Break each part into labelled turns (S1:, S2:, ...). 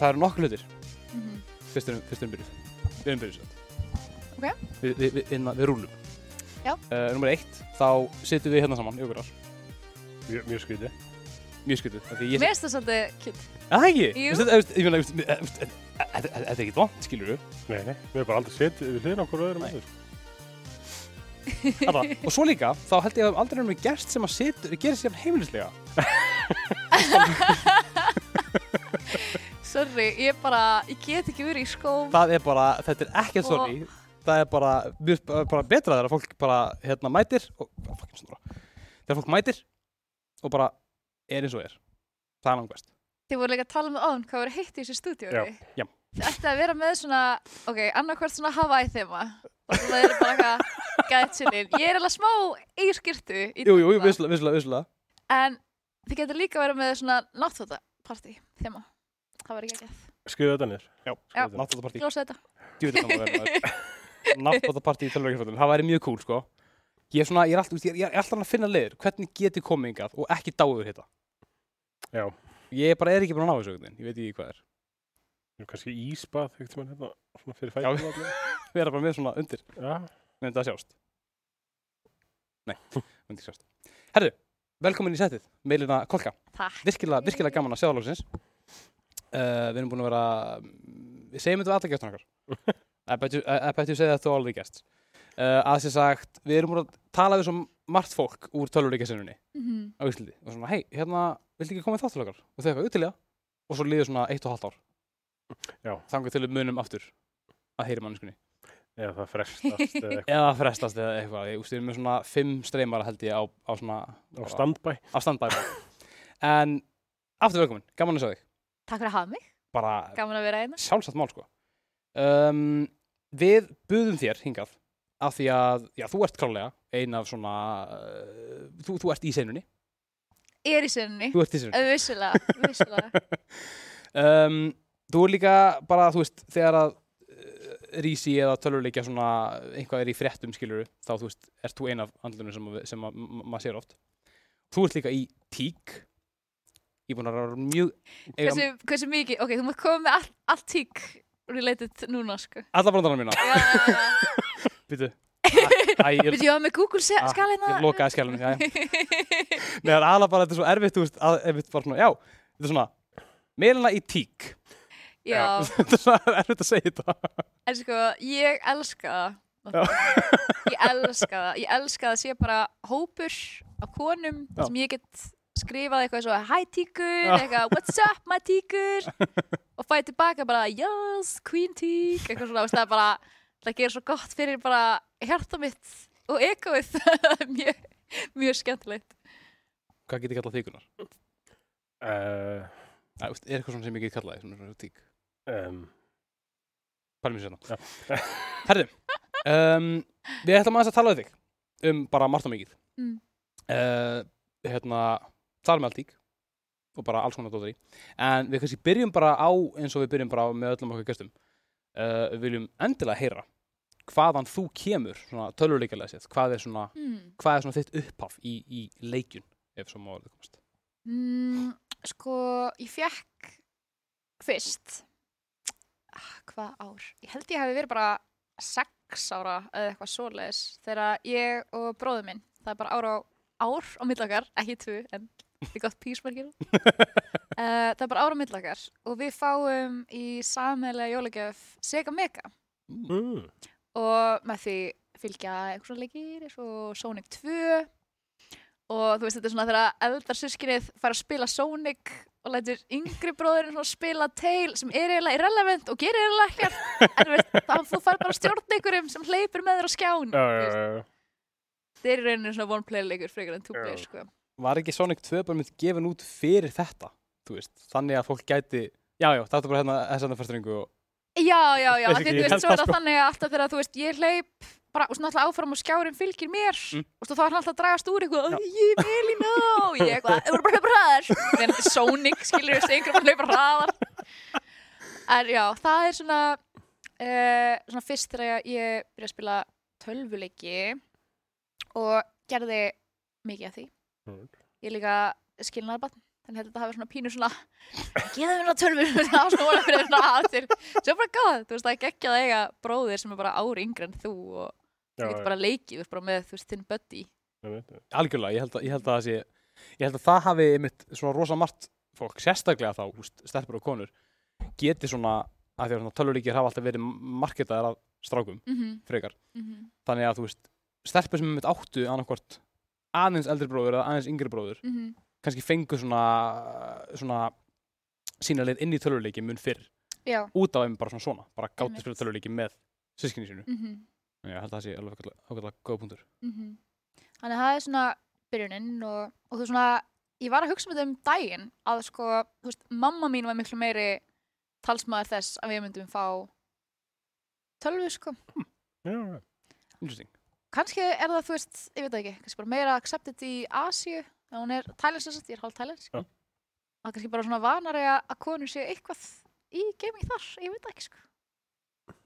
S1: það eru nokkur hlutir
S2: Mhm.
S1: fyrst erum fyrst erum byrjuð við erum byrjuð svo
S2: Ok.
S1: við, við, við, við, við rúlum
S2: Já.
S1: uh, nummer eitt þá sittum við hérna saman í okkur ár
S3: Mjög, mjög skrítið.
S1: mjög skutið ég,
S2: Mér finnst það svolítið
S1: að það ekki ég veistu, eh, eh, eh, þetta þetta er ekki vant skilur við
S3: Nei, nei, við erum bara aldrei setið við hliðin okkur öðrum
S1: Nei.
S3: aður.
S1: Alla. og svo líka þá held ég að aldrei erum við gerst sem að gerir sér heimilislega
S2: Sorry, ég bara, ég get ekki verið í skóm.
S1: það er bara, þetta er ekkert
S2: Og-
S1: sorry það er bara, mjög- bara betra þegar fólk bara hérna mætir og, þegar fólk mætir og bara er eins og er það er langt best
S2: Þið voru líka að tala með án hvað voru heitt í þessu stúdíu.
S3: Já.
S1: Já.
S2: Þið ætti að vera með svona, ok, annarkvært svona Hawaii þema. Og það er bara eitthvað gæt sinni. Ég er alveg smá í skýrtu. í
S1: jú, jú, jú,
S2: þetta.
S1: visslega, visslega, visslega
S2: En þið getur líka verið með svona náttfótapartí þema. Það var ekki ekki.
S3: Skriðu þetta niður.
S1: já,
S2: Já.
S1: náttúrulega
S2: Glósa þetta.
S1: náttúrulega partí í tölvöggjaföldun það væri mjög cool sko ég er svona, ég er alltaf, ég er, ég er alltaf að finna leiður hvernig geti komið hingað og ekki dáður hitta
S3: Já.
S1: ég bara er ekki búin að ná þessu ég veit ekki hvað er
S3: Við erum kannski sem hérna, svona fyrir
S1: Já.
S3: fætum allir.
S1: vera bara með svona undir
S3: Já.
S1: Myndi það sjást? Nei, ekki sjást. Herðu, velkomin í setið, meilina Kolka.
S2: Takk.
S1: Virkilega, virkilega gaman að sjá lóksins. Uh, við erum búin að vera, við segjum þetta við alla gestur okkar. I bet you, say that to all the guests. Uh, að sér sagt, við erum búin að tala við svo margt fólk úr tölvuríkjasinunni
S2: Mhm.
S1: á Íslandi. Og svona, hei, hérna, viltu ekki koma í þátt til okkar? Og þau eitthvað, utilega. Og svo líður svona eitt og halvt ár.
S3: Já.
S1: Þannig til við munum aftur að heyri manneskunni.
S3: Eða það frestast eða eitthvað.
S1: Eða frestast eða eitthvað. Ég úst, við erum með svona fimm streymar held ég á, á svona...
S3: Á standbæ.
S1: Á standbæ. en aftur velkomin, gaman að sjá þig.
S2: Takk fyrir að hafa mig.
S1: Bara
S2: Gaman að vera hérna.
S1: sjálfsagt mál sko. Um, við buðum þér hingað af því að, já, þú ert klálega ein af svona, uh, þú, þú ert í senunni.
S2: Ég er í sinni.
S1: Þú ert í senunni.
S2: Vissilega, vissilega.
S1: um, þú er líka bara, þú veist, þegar að uh, rísi eða tölvuleikja svona einhvað er í fréttum skilur þá þú veist, ert þú ein af andlunum sem, sem að ma- maður sér oft þú ert líka í tík ég er búin að vera mjög eiga
S2: Hversu, hversu mikið, ok, þú mátt koma með allt, allt tík related núna, sko.
S1: alla brandarana mína býtu Æ, ég,
S2: hafa með Google
S1: Ah,
S2: skala hérna.
S1: ég lokaði það er alveg bara, þetta er svo erfitt veist, að, erfitt bara já, þetta er svona meilina í tík
S2: Já,
S1: þetta er svona erfitt að segja þetta
S2: en sko, ég elska. Ég elska það. Ég elska það að sé bara hópur af konum
S1: Já.
S2: sem ég get skrifað eitthvað svo Hi tíkur, eitthvað What's up my tíkur og fæði tilbaka bara Yes, queen tík eitthvað svona, veist, það er bara það gerir svo gott fyrir bara hjarta mitt og egoið. Mjög, mjög skemmtilegt.
S1: Hvað get ég kallað þýkunar?
S3: Uh,
S1: Æ, veist, er eitthvað svona sem ég get kallað svona, svona tík
S3: um,
S1: Pælum mér sérna
S3: Já.
S1: Herðu, um, við ætlum aðeins að tala við þig um bara margt og mikið.
S2: Mm.
S1: uh, Hérna, tala með allt tík og bara alls konar dótari en við kannski byrjum bara á eins og við byrjum bara með öllum okkar gestum uh, við viljum endilega heyra hvaðan þú kemur svona tölvuleikalega séð hvað er svona,
S2: mm.
S1: hvað er svona þitt upphaf í, í leikjun ef svo má orðið komast
S2: Mm, sko, ég fekk fyrst ah, hvað ár? Ég held ég hafi verið bara sex ára eða eitthvað svoleiðis þegar ég og bróður minn það er bara ár á ár á millakar ekki tvö, en er gott písmarkir uh, það er bara ár á millakar og við fáum í sammeðlega jólagjöf Sega Mega.
S3: Mm,
S2: og með því fylgja einhverja leikir eins og Sonic 2 og þú veist þetta er svona þegar eldar sískinnið fara að spila Sonic og lætur yngri bróðurinn spila Tail sem er eiginlega irrelevant og gerir eiginlega ekkert. En veist, þá þú fær bara stjórn einhverjum sem hleypur með þér á skján
S3: já,
S2: Þú
S3: já,
S2: veist,
S3: já,
S2: þetta er í rauninu svona one player leikur frekar en two player sko.
S1: Var ekki Sonic 2 bara mynd gefin út fyrir þetta þú veist, þannig að fólk gæti já, já, þetta er bara hérna þess að fyrstringu og
S2: já, já, já, því þú veist, svo er
S1: það,
S2: það
S1: sko.
S2: þannig að alltaf þegar þú veist, ég hleyp bara, þú veist, náttúrulega áfram og skjárin fylgir mér
S1: Mm.
S2: og þá er hann alltaf að dragast úr eitthvað,
S1: Já.
S2: "Æ, ég vil í ná og ég eitthvað, þú voru bara hlaupa hraðar þannig að þetta er Sonic, skilur við, segjum að hlaupa hraðar en já, það er svona uh, svona fyrst þegar ég byrja að spila tölvuleiki og gerði mikið af því. Ég er líka skilnaðarbann þannig að þetta hafi svona pínu svona geða mér á tölvur. Það var svona fyrir svona aftur svo bara gáð, þú veist það er geggjað að eiga bróðir sem er bara ári yngri en þú og þú getur bara leikið, þú veist bara með þú veist þinn buddy.
S1: Algjörlega, ég held að, ég held að það sé ég held að það hafi einmitt svona rosa margt fólk, sérstaklega þá, úst, stelpur og konur geti svona, að því að svona tölvuleikir hafa alltaf verið marketaðar af strákum,
S2: mm -hmm.
S1: frekar.
S2: Mm -hmm.
S1: þannig að þú veist, stelpur sem einmitt áttu annarkvort aðeins eldri bróður eða aðeins yngri bróður,
S2: Mhm.
S1: kannski fengu svona svona sína leið inn í tölvuleiki mun fyrr,
S2: já
S1: út af þeim bara svona svona, bara gátt að spila tölvuleiki með sískinni sínu,
S2: mm -hmm.
S1: Þannig að ég held að það sé alveg ákveðlega góða punktur
S2: þannig að það er svona byrjunin og, og þú svona ég var að hugsa með þau um daginn að sko, þú veist, mamma mín var miklu meiri talsmaður þess að við myndum fá tölvu sko
S3: Já, já.
S1: Interesting.
S2: Kannski er það, þú veist, ég veit það ekki kannski bara meira accepted í Asíu þegar hún er tælensk, ég er hálf tælensk
S3: Já.
S2: það er kannski bara svona vanari að að konur séu eitthvað í gaming þar, ég veit það ekki sko.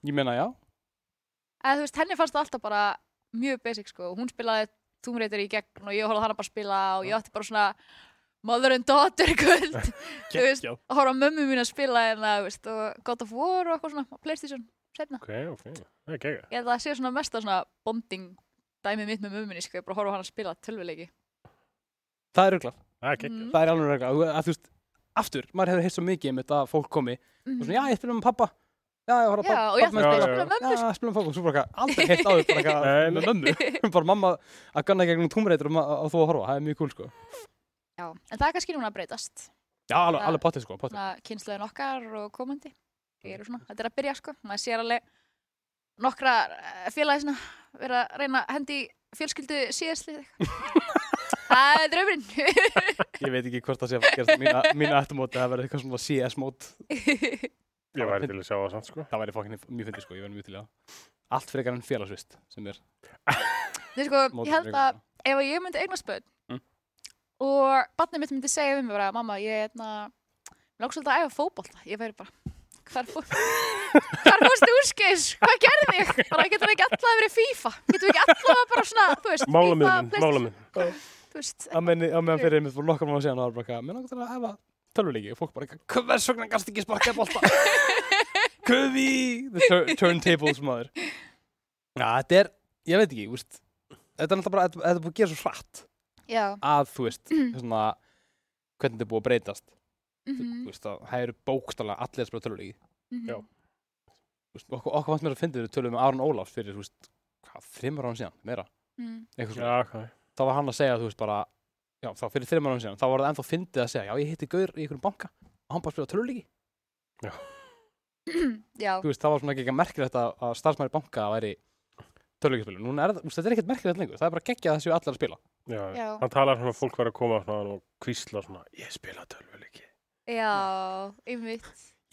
S1: Ég meina já,
S2: eða þú veist, henni fannst það alltaf bara mjög basic sko, hún spilaði Tomb Raider í gegn og ég horfði á hana bara spila og ég átti bara svona mother and daughter kvöld. Þú veist, að horfa mömmu mín að spila hérna, þú veist, og God of War og eitthvað svona Playstation setna.
S3: Ok, ok. Það er gegga.
S2: Ég held að það sé svona mesta svona bonding dæmið mitt með mömmu minni, sko, ég bara horfa á hana að spila tölvuleiki.
S1: Það er
S3: er gegga.
S2: Mm.
S1: það er alveg regla að þú veist, aftur, maður hefur heilt svo mikið um þetta að fólk komi og
S2: Mhm.
S1: svona, já, ég spila með pappa já, ég horf að
S2: og ég
S1: pappa
S2: að
S3: Já,
S2: spila
S3: já,
S2: með mömmu,
S1: já, spila með pappa, og svo bara aldrei heilt áður bara eitthvað
S3: Nei,
S1: með mömmu, bara mamma að ganna gegnum túmreitur og, og þú að horfa, það er mjög cool sko
S2: Já, en það er kannski núna að breytast.
S1: já, alveg, alveg potið sko, potið
S2: Svona kynsluðin okkar og komandi. Ég eru svona, þetta er að byrja, sko. Maður sér alveg nokkra eh, félagi svona vera að reyna að hendi í fjölskyldu síðastlið. það er draumurinn.
S1: ég veit ekki hvort það sé að gera mína, mína eftirmóti það verður eitthvað svona CS mót
S3: Ég væri til að sjá það samt, sko.
S1: það væri fokkin mjög fyndið sko, ég verður mjög til að allt fyrir eitthvað en félagsvist sem er
S2: Þú veist, sko, ég held að ef að ég myndi eignast börn
S1: Mm.
S2: og barnið mitt myndi segja við mig bara, mamma, ég er hérna, langt svolítið að æfa fótbolta, ég væri bara, hvar fór, hvar fórstu úrskis, hvað gerði ég? Bara getum við ekki allavega verið FIFA, getum við ekki allavega bara svona, þú veist,
S3: Málaminn, málaminn.
S2: þú veist,
S1: að menni, að meðan fyrir einmitt fyrir nokkar mánu síðan það var bara eitthvað, menn okkur til að hefa tölvuleiki. Og fólk bara eitthvað, hvers vegna gast ekki sparkað bolta? Köfi the tur turntables maður. Já, þetta er, ég veit ekki, úst þetta er náttúrulega bara, þetta er búið að gera svo hratt
S2: já,
S1: að, þú veist, svona hvernig þetta er búið að breytast
S2: mhm,
S1: þú veist, að það eru bókstallega allir að spila tölvuleiki
S3: Já.
S1: Þú veist, okkur, okkur fannst mér að fyndi við tölum með Aron Ólafs fyrir, þú veist, hvað, þreymur án síðan, meira,
S2: mhm,
S1: eitthvað svona
S3: Já, hvað?
S1: þá var hann að segja, þú veist, bara já, þá fyrir þreymur án síðan, þá var það ennþá fyndið að segja já, ég hitti Gaur í einhverjum banka og hann bara spila tölvuleiki
S2: já,
S1: þú veist, það var svona ekki ekki merkilegt að, að starfsmæri banka væri tölvuleikispilur. Núna er það, þetta er ekkert merkilegt lengur. Það er bara geggjað séu allir að spila.
S3: Já,
S2: Já.
S3: hann talar svona að fólk verður að koma og kvísla svona, ég spila tölvuleiki.
S2: Já, einmitt.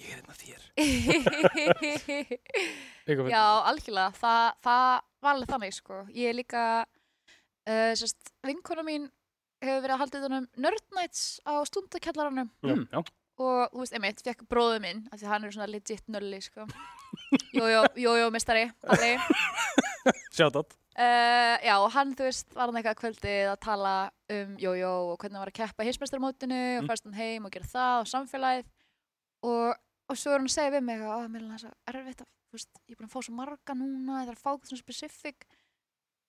S1: Ég er hérna þér.
S2: já, algjörlega, það, það var alveg þannig, sko. Ég er líka, uh, sérst, vinkona mín hefur verið að halda utan um Nerd Nights á stundakjallaranum
S1: Mm, já.
S2: og, þú veist, einmitt, fekk bróðu minn, af því hann er svona legit nölli, sko. Jójó, jójó, mistari, allir.
S1: Shoutout.
S2: Uh, já, hann, þú veist, var hann eitthvað kvöldið að tala um jójó og hvernig hann var að keppa heimsmeistarmótinu og
S1: Mm.
S2: færst hann heim og gera það og samfélagið. Og, og svo er hann að segja við mig að mér er hann svo erfitt að, þú veist, ég er búin að fá svo marga núna, ég þarf að fá eitthvað svona specific.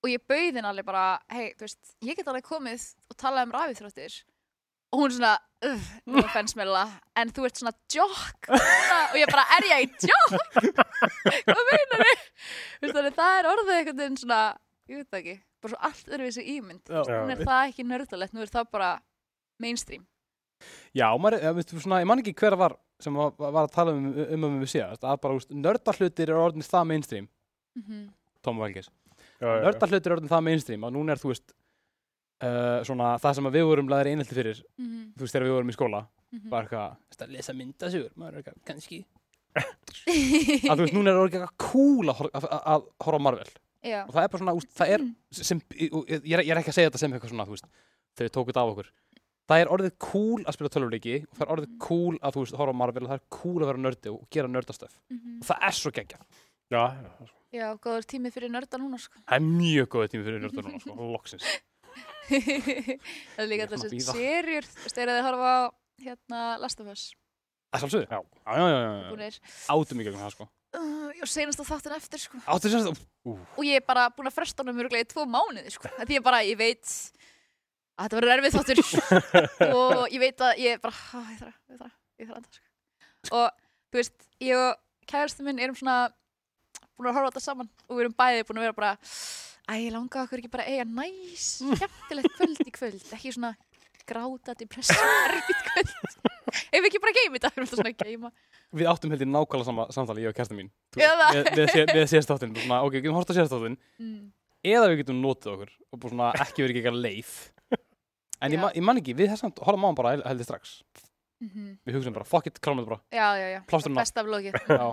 S2: Og ég bauði hann alveg bara, hei, þú veist, ég get alveg komið og talað um rafíþróttir og hún svona, uh, no offense Milla, en þú ert svona jokk og ég bara, er ég í jokk? Hvað meinar þið? Þannig það er orðið einhvern veginn svona, ég veit það ekki, bara svo allt öðruvísi ímynd.
S1: Já.
S3: Já,
S2: Nú er það ekki nördalegt, nú er það bara mainstream.
S1: Já, maður, veistu, svona, ég man ekki hver var sem var, var að tala um um um við síðast, að bara, úst, nördahlutir er orðin það mainstream,
S2: Mm -hmm.
S3: Já, já.
S1: Nördahlutir er orðin það mainstream, að núna er, þú veist, uh, svona, það sem að við vorum laðir einhelti fyrir, þú veist, þegar við vorum í skóla,
S2: Mhm.
S1: bara eitthvað, að lesa myndasugur, maður er eitthvað, kannski. Að þú veist, núna er orðið eitthvað cool að, að, að, að horfa Marvel.
S2: Já.
S1: Og það er bara svona, úst, það er, sem, og ég, ég er- ég er ekki að segja þetta sem eitthvað svona, þú veist, þau tóku þetta af okkur. Það er orðið cool að spila tölvuleiki og það er orðið cool að, þú veist, horfa á Marvel og það er cool að vera nördi og gera nördastöf.
S2: Mhm.
S1: Og það er svo geggjað.
S3: Já, já,
S2: Já, góður tími fyrir nörda núna, sko.
S1: Það er mjög góð tími fyrir nörda núna, sko, loksins.
S2: það er líka
S1: er
S2: þú veist, eru þið að horfa á hérna Last of Us
S1: Það sjálfsögðu?
S3: Já.
S1: Já, já, já, já, Átum í gegnum það, sko.
S2: uh, og senast á þáttin eftir sko.
S1: Áttu sérst,
S2: og ég er bara búin að fresta honum mjög í tvo mánuði sko. því ég bara, ég veit að þetta verður erfið þáttur og ég veit að ég bara, "Ah, ég þarf að, ég þarf að, ég þarf að anda sko. og þú veist, ég og kærastu minn erum svona búin að horfa á þetta saman og við erum bæði búin að vera bara æ, ég langa okkur ekki bara eiga næs skemmtilegt kvöld í kvöld ekki svona gráta, depressjón, erfitt kvöld ef við ekki bara geima þetta, við erum alltaf svona að geima
S1: við áttum heldur nákvæmlega sama samtali, ég og kærsta mín. Við, við, sé- við sést þáttinn, svona, ok, við getum hort að sést þáttinn,
S2: mm.
S1: eða við getum notið okkur og bara svona ekki verið ekki eitthvað leið. En ég, ég man ekki, við þessum, horfum á hann bara hel- heldur strax.
S2: Mm
S1: Við hugsaum bara, fuck it, þetta bara.
S2: já, já, já, besta af lokið
S1: Já,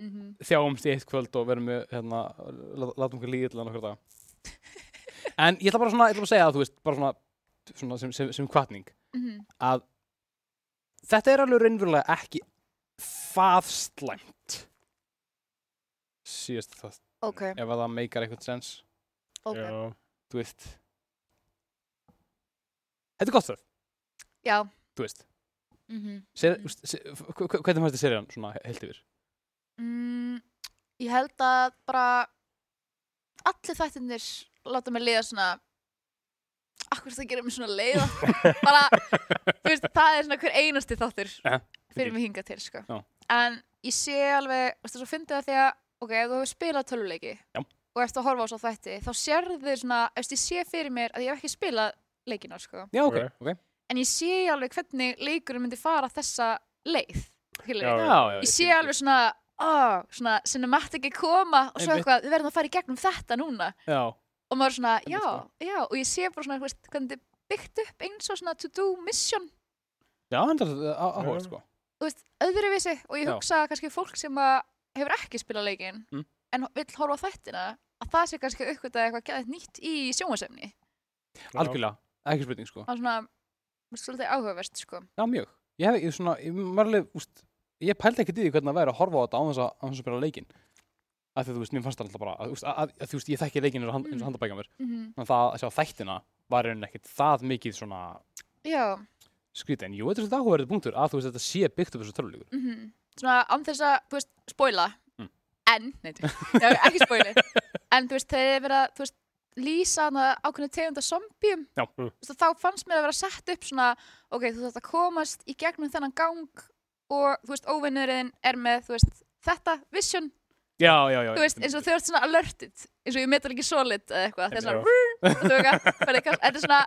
S2: mm
S1: þjáumst í eitt kvöld og verum við, hérna, lá- látum okkur líða til hann okkur dag. En ég ætla bara svona, ég ætla bara að segja að þú veist, bara svona, svona sem, sem, sem kvartning,
S2: -hmm.
S1: að þetta er alveg raunverulega ekki það slæmt. Síðast það
S2: ok,
S1: ef að það meikar eitthvað sens.
S2: Ok,
S3: Já.
S1: þú veist. Þetta er gott það,
S2: já.
S1: Þú veist.
S2: Mm -hmm.
S1: Hvernig fannst þið serían svona heilt yfir?
S2: Mm, ég held að bara allir þættirnir láta mig liða svona akkur það gerir mig svona leiða bara, þú veist, það er svona hver einasti þáttur
S1: Ja,
S2: fyrir mig hingað til, sko.
S1: Já.
S2: en ég sé alveg, þú veist, svo fyndi það því að ok, ef þú hefur spilað tölvuleiki
S1: Já.
S2: og ert að horfa á svo þætti, þá sérðu svona, þú veist, ég sé fyrir mér að ég hef ekki spilað leikina, sko.
S1: Já, ok,
S3: Ok.
S1: ok.
S2: En ég sé alveg hvernig leikurinn myndi fara þessa leið
S3: já,
S2: ég sé alveg svona oh, svona cinematic koma og svo
S1: Einmitt.
S2: eitthvað, við verðum að fara í gegnum þetta núna
S1: já,
S2: og maður er svona,
S1: Einmitt,
S2: já,
S1: sko.
S2: já og ég sé bara svona, þú veist, hvernig þetta er byggt upp eins og svona to do mission
S1: já, hann er áhuga
S3: Já.
S1: sko
S2: þú veist, öðruvísi og ég
S1: Já.
S2: hugsa að kannski fólk sem að hefur ekki spilað leikinn
S1: Mm.
S2: en vill horfa á þættina að það sé kannski uppgötað eitthvað gæðið nýtt í sjónvarsefni
S1: algjörlega, ekki spurning sko
S2: það er svona, mér finnst svolítið áhugavert sko.
S1: já, mjög, ég hef, ég svona ég, var alveg, úst, ég pældi ekki í því hvernig það væri að horfa á þetta á þess að, að spila leikinn. Af því þú veist, mér fannst það alltaf bara að, að, að, þú veist, ég þekki leikinn eins og handabækja mér
S2: mm.
S1: en það að sjá þættina var raunin ekkit það mikið svona
S2: já,
S1: skrítið, en jú, þetta er þetta áhugaverið punktur að þú veist, þetta sé byggt upp þessu töluleikur
S2: mm svona án þess að, þú veist, spoila.
S1: Mm.
S2: en, nei, já, ekki spoili en þú veist, þegar verið að, veist lýsa ákveðinu tegunda zombjum þá fannst mér að vera sett upp svona ok, þú að og, þú veist, óvinnurinn er með, þú veist, þetta vision,
S1: já, já, já
S2: þú veist, eins og þau ert svona alerted, eins og ég metal ekki solid eða eitthvað, það er svona og þú veist, þetta er svona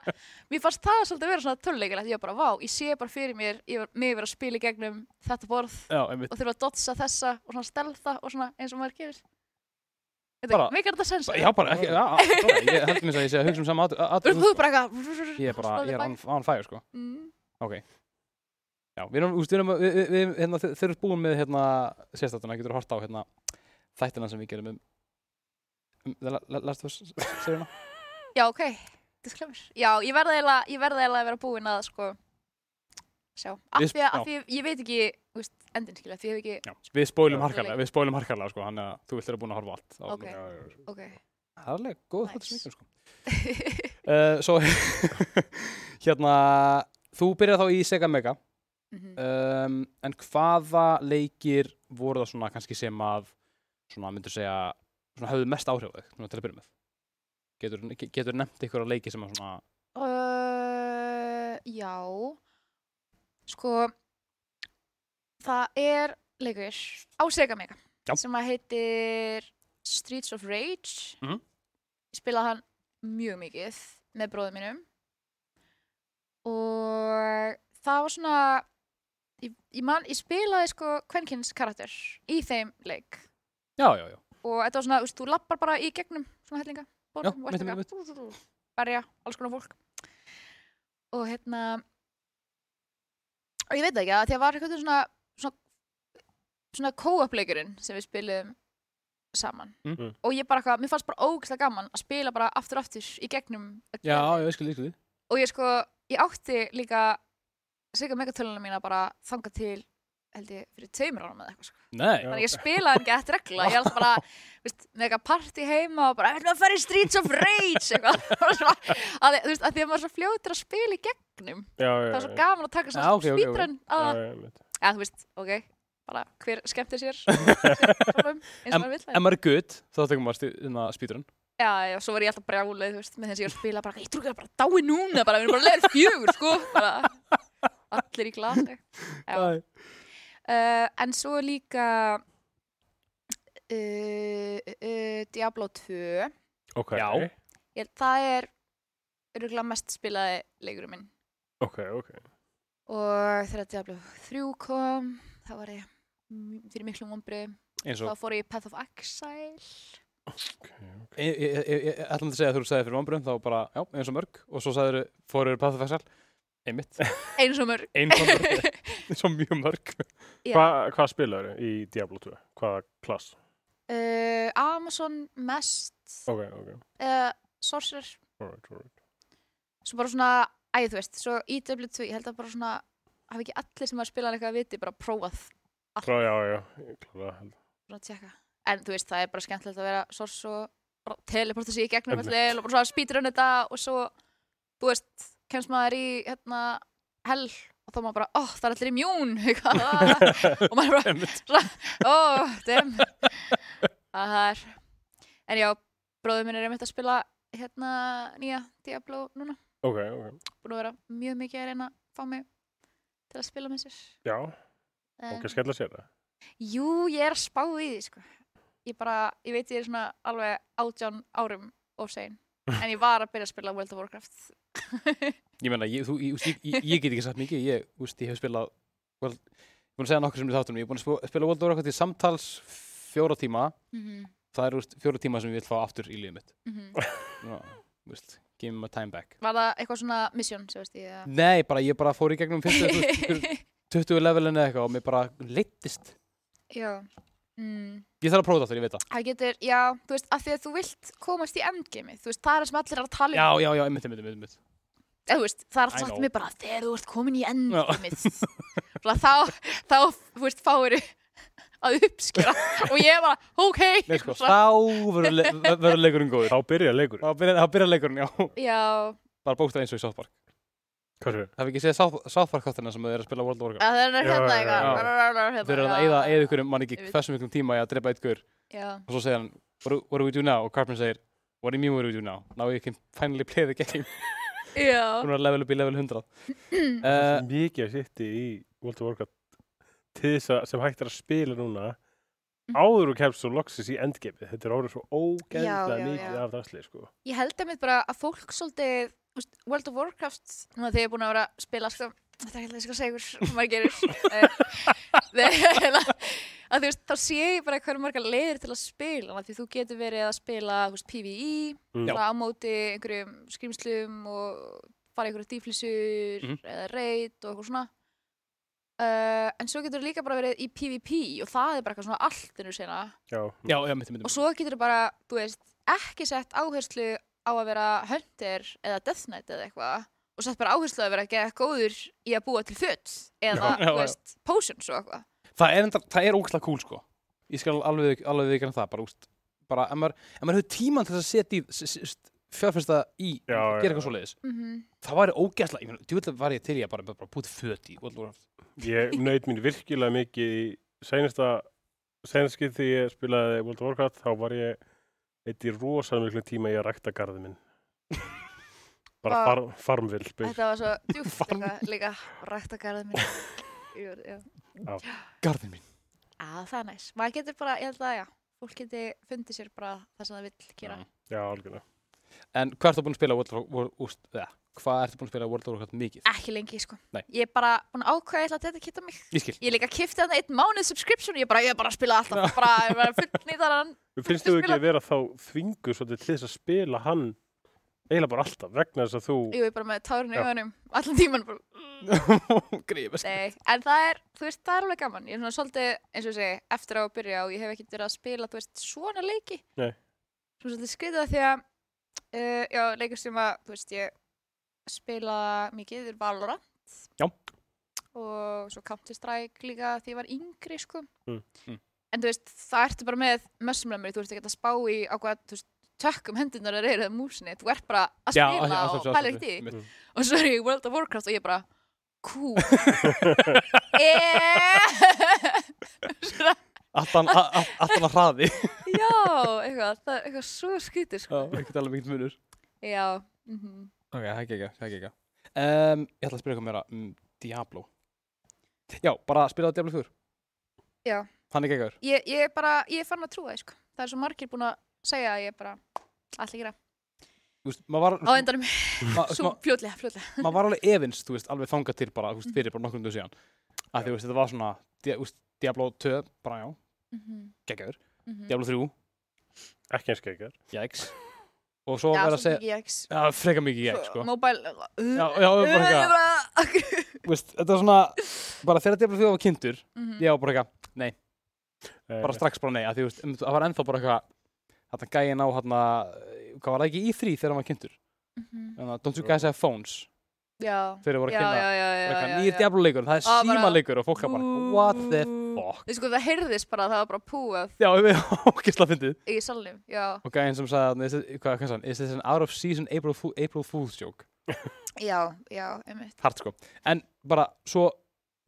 S2: mér fannst það svolítið að vera svona töluleikilegt ég var bara, vá, ég sé bara fyrir mér ég var, mig vera að spila í gegnum þetta borð og þurfa að dotsa þessa og svona stelta og svona eins og maður gerir.
S1: Bara-
S2: Þetta, Mikar þetta sens?
S1: já, bara ekki, já, bara, ég held mér að ég sé að hugsa um sama
S2: Þú
S1: aðrið
S2: þú bara eitthvað
S1: ég er bara, ég er on, on fire, sko.
S2: Mm.
S1: ok já, við erum, úst, við erum, við, við, við, hérna, þe- þeir eru búin með, hérna, sérstættuna, getur hort á, hérna, þættina sem við gerum um, um La- La- Last of Us seríuna
S2: Já, ok, disclaimer Já, ég verði eiginlega að vera búin að sko sjá, af
S1: Við-
S2: því að,
S1: já.
S2: af því að ég veit ekki veist, endin skilja, því ég hef ekki
S1: Já, við spólum harkarlega, við spólum harkarlega sko, hann er að þú vilt vera búin að horfa allt
S2: Ok.
S3: já.
S2: ok,
S1: Það er alveg góð þetta sem ekki sko. uh, Svo hérna þú byrjar þá í Sega Mega
S2: Mhm.
S1: um, en hvaða leikir voru það svona kannski sem að svona myndur segja svona höfðu mest áhrif á þig svona til að byrja með getur, ge- getur nefnt ykkur að leiki sem að svona
S2: uh, Já sko það er leikur á Sega Mega
S1: Já.
S2: sem að heitir Streets of Rage
S1: Mhm.
S2: ég spilaði hann mjög mikið með bróðum mínum og það var svona ég, ég, man, ég spilaði sko kvenkins karakter í þeim leik.
S1: Já, já, já,
S2: og þetta var svona, þú veist, þú lappar bara í gegnum svona hellinga
S1: Já,
S2: borðum ert
S1: mitt, mitt,
S2: eitthvað berja, alls konar fólk. Og hérna og ég veit það ekki að því að var eitthvað svona svona, svona co-op leikurinn sem við spilum saman.
S1: Mm.
S3: Mm.
S2: og ég bara eitthvað, mér fannst bara ógeðslega gaman að spila bara aftur og aftur í gegnum
S1: já, já, ég skil, ég skil.
S2: Og ég sko, ég átti líka Sega megatöluna mína bara þangað til held ég fyrir tveimur árum eða eitthvað sko.
S1: Nei,
S2: þannig að ég spilaði hann gett regla ég alltaf bara, veist, með eitthvað party heima og bara, erum að fara í Streets of Rage? eitthvað, að, því- að því að maður svo fljótur að spila í gegnum
S3: Já, já,
S2: það er svo gaman að taka
S1: Já,
S2: svona
S1: ok, ok, ok.
S2: spítrun að,
S3: Já,
S2: þú veist, ok bara hver skemmtir sér. Eins og maður vill
S1: ef maður er good þá tekum maður hérna spýturinn
S2: Já, já, svo var ég alltaf brjáluð, þú veist, með þess að ég var að spila bara, ég trúi ekki að bara dái núna, bara, við erum bara leður fjögur, sko, bara, allir í glasi. Já, uh, en svo líka uh, uh, Diablo 2,
S3: Ok,
S1: Já.
S2: ég, það er örgulega mest spilaði leikurum minn.
S3: Ok, ok.
S2: og þegar Diablo 3 kom, þá var ég fyrir miklum vonbrið,
S1: eins
S2: þá fór ég í Path of Exile.
S3: okay,
S1: ég, ætlum að segja að þú sagði fyrir vonbröðum þá bara, já, eins og mörg. Og svo sagður fóruður Pathafexal einmitt,
S2: Eins og mörg.
S1: eins og mörg svo mjög mörg.
S3: Hva, hvað spilaður í Diablo 2? Hvaða klass?
S2: Uh, Amazon mest
S3: Ok, ok.
S2: uh, Sorcerer
S3: Alright, alright.
S2: svo bara svona, æði þú veist svo í W2, ég held að bara svona hafi ekki allir sem að spila eitthvað að viti bara prófað
S3: Klá, já, já, ég klára held.
S2: bara að tjekka, en þú veist það er bara skemmtilegt að vera Source og teleporta sig í gegnum allir og bara svona spýtur þetta og svo, þú veist kemst maður í hérna hell og þá maður bara, ó, það er allir eitthvað, ah, og maður bara ó, dem það er en já, bróður minn er einmitt að spila hérna nýja Diablo núna.
S3: Ok, ok.
S2: búin að vera mjög mikið að reyna að fá mig til að spila með sér.
S3: Já,
S2: um,
S3: ok, skella sér það.
S2: Jú, ég er að spá í því sko. ég bara, ég veit ég er svona alveg átján árum of sein en ég var að byrja að spila World of Warcraft.
S1: Ég meina, ég, þú, ég, ég, ég, get ekki sagt mikið. Ég, úst, ég hef spilað well, ég er búin að segja nokkur sem í þáttunum. Ég er búin að sp- spila World of Warcraft í samtals fjóra tíma.
S2: Mm -hmm.
S1: það er úst, fjóra tíma sem ég vil fá aftur í liðið mitt.
S2: Mhm.
S1: Ná, úst, give me my time back.
S2: Var það eitthvað svona mission, ég
S1: nei, bara ég bara fór í gegnum fyrstu veist, ykkur 20 levelin eða eitthvað og mér bara leittist
S2: Já. Mm.
S1: Ég þarf að prófa þetta, ég veit það.
S2: Það getur, já, þú veist, af því að þú vilt komast í endgame þú veist, það er það sem allir er að tala um.
S1: Já, já, já, einmitt, einmitt, einmitt.
S2: Eða, þú veist, það er alltaf
S1: know.
S2: mér bara þegar þú ert komin í endgame þá, þá, þú veist, fáir að uppskjöra og ég bara, ok.
S1: Nei, sko, þá verður le verður leikurinn góður.
S3: Þá byrja leikur.
S1: þá byrjar, þá byrjar leikurinn, já.
S2: Já,
S1: bara bókstað eins og í South Park
S3: Hvað sér?
S1: það er ekki séð þáttina sem þau eru að spila World of Warcraft?
S2: Að það er hérna eitthvað.
S1: já. þau eru að eyða eða ykkur mann ekki
S2: Ég
S1: hversu miklum tíma í að drepa eitt gaur.
S2: Já,
S1: og svo segir hann what, do- we do now? Og Cartman segir what do you mean what do we do now? Now we can finally play the game.
S2: Já.
S1: hún er að level upp í level 100 uh,
S3: Mikið að sitti í World of Warcraft til þess að sem hægt er að spila núna
S2: Mm.
S3: áður og kemst svo loksis í endgame. Þetta er orðið svo
S2: já,
S3: mikið af
S2: þú veist, World of Warcraft þegar ég er búin að vera að spila sko, þetta er ekki að ég skal segja ykkur hvað maður gerir. Eh, þegar- að þú veist, þá sé ég bara hvað eru margar leiðir til að spila. Af því þú getur verið að spila þú veist, PvE
S3: Mm.
S2: á móti einhverjum skrimslum og fara í einhverju dýflissur
S1: Mhm.
S2: eða reit og eitthvað svona. Uh, en svo getur líka bara verið í PvP og það er bara eitthvað svona allt ennur sena.
S3: Já,
S1: já, já, mitt, mitt,
S2: og svo getur þú bara, þú veist, ekki sett áherslu á að vera hunter eða death knight eða eitthvað og sett bara áherslu að vera að gera góður í að búa til föt eða,
S1: Já, já,
S2: þú
S1: já.
S2: veist, potions og eitthvað.
S1: Það er, enda, það er ógæslega cool sko. Ég skal alveg, alveg viðkjörna það bara, úst, bara ef maður, ef maður hefur tíman til að setja í fjárfesta í
S3: Já,
S1: gera eitthvað svo leiðis
S2: mm
S1: það væri ógæslega, ég meina, djúvill var ég til í að bara, bara búið föt í
S3: ég naut mín virkilega mikið í seinasta seinasta skið þegar ég spilaði World of Warcraft þá var ég eitt í rosalega miklu tíma í að rækta garði minn. Bara far, farmvill.
S2: Þetta var svo djúft
S1: Farm.
S2: eitthvað líka rækta garðið minn.
S1: Garðin mín
S2: Á, það er næs, maður getur bara, ég held að já fólk geti fundið sér bara það sem það vill gera.
S1: Já.
S3: já, algjörlega.
S1: En hvað ertu búin að spila World of Warcraft úst, eða, hvað ertu búin að spila World of Warcraft mikið?
S2: Ekki lengi, sko.
S1: Nei.
S2: ég er bara búin að ákvæða ég ætla að þetta kitta mig.
S1: Ég skil.
S2: Ég líka kifti þarna einn mánuð subscription og ég bara, ég er bara að spila alltaf. Bara, ég er bara full nýðaran
S3: Mér finnst þú ekki að vera þá þvingu svolítið til þess að spila hann eiginlega bara alltaf vegna þess að þú
S2: Jú, ég er bara með tárun í augunum allan tíman bara,
S1: Grífist.
S2: nei, en það er, þú veist, það er alveg gaman. Ég er svona svolítið, eins og segi, eftir á að byrja og ég hef ekkert verið að spila, þú veist, svona leiki.
S3: Nei.
S2: Svo svolítið skriðið það því að uh, já, leikur sem að, þú veist, ég spila mikið er Valorant.
S1: Já.
S2: og svo Counter Strike líka því ég var yngri sko.
S3: Mm.
S1: Mm.
S2: en þú veist, það ertu bara með memory, þú veist ekki að spá í á hvað þú veist, tökkum hendunar er eða músinni þú ert bara að
S1: Já,
S2: spila
S1: að- að-
S2: og
S1: að-
S2: pæla
S1: að-
S2: ekkert í og svo er ég í World of Warcraft og ég bara kú Eh. Svona,
S1: Allt hann að hraði.
S2: Já, eitthvað það er eitthvað svo
S1: Já,
S2: sko
S1: ekkert alveg mikill munur.
S2: Já, mhm
S1: Ok, það er ekki ekki, það er ekki ekki um, Ég ætla að spyrja eitthvað meira um Diablo. Já, bara spila á Diablo 4
S2: Já.
S1: Hann er geggjör
S2: ég, ég er bara, ég er fann að trúa því sko. það er svo margir búin að segja að ég bara ætla ekki að
S1: Þú veist, maður var,
S2: á endanum, svo
S1: ma,
S2: fljótlega, fljótlega.
S1: maður var alveg efins, þú veist, alveg þangað til bara, þú veist, fyrir bara nokkrum döðu síðan. Að því, þú veist, þetta var svona þú veist, Diablo 2, bara já,
S2: Mhm,
S1: geggjör
S2: mhm.
S1: Diablo 3,
S3: Ekki eins geggar.
S1: jæks og svo verða að segja, já, freka mikið jæks, sko.
S2: Mobile
S1: Já, já, bara eitthvað, þú veist, þetta var svona bara þegar Diablo 4 var kynntur,
S2: Mhm.
S1: ég var bara eitthvað
S3: Eh,
S1: bara strax bara nei, að því, þú veist, um, það var ennþá bara eitthvað þetta gæin á hérna, hvað var það ekki í þrý þegar hann var kynntur,
S2: Mhm.
S1: þannig að don't you guys have phones?
S2: Já,
S1: þegar voru að
S2: já,
S1: kynna
S2: já, já, já,
S1: bara eitthvað,
S2: já,
S1: nýr
S2: já.
S1: Diablo leikur, það er síma leikur og fólk er bara, what the fuck.
S2: Þú sko, það heyrðist bara að það var bara púað.
S1: Já, við erum ógisla fyndið.
S2: Í salnum, já,
S1: og gæin sem sagði, is it- hvað hvað sagði hann, is this an out of season April, Fool, April Fool's joke?
S2: Já, já, einmitt.
S1: hart sko, en bara svo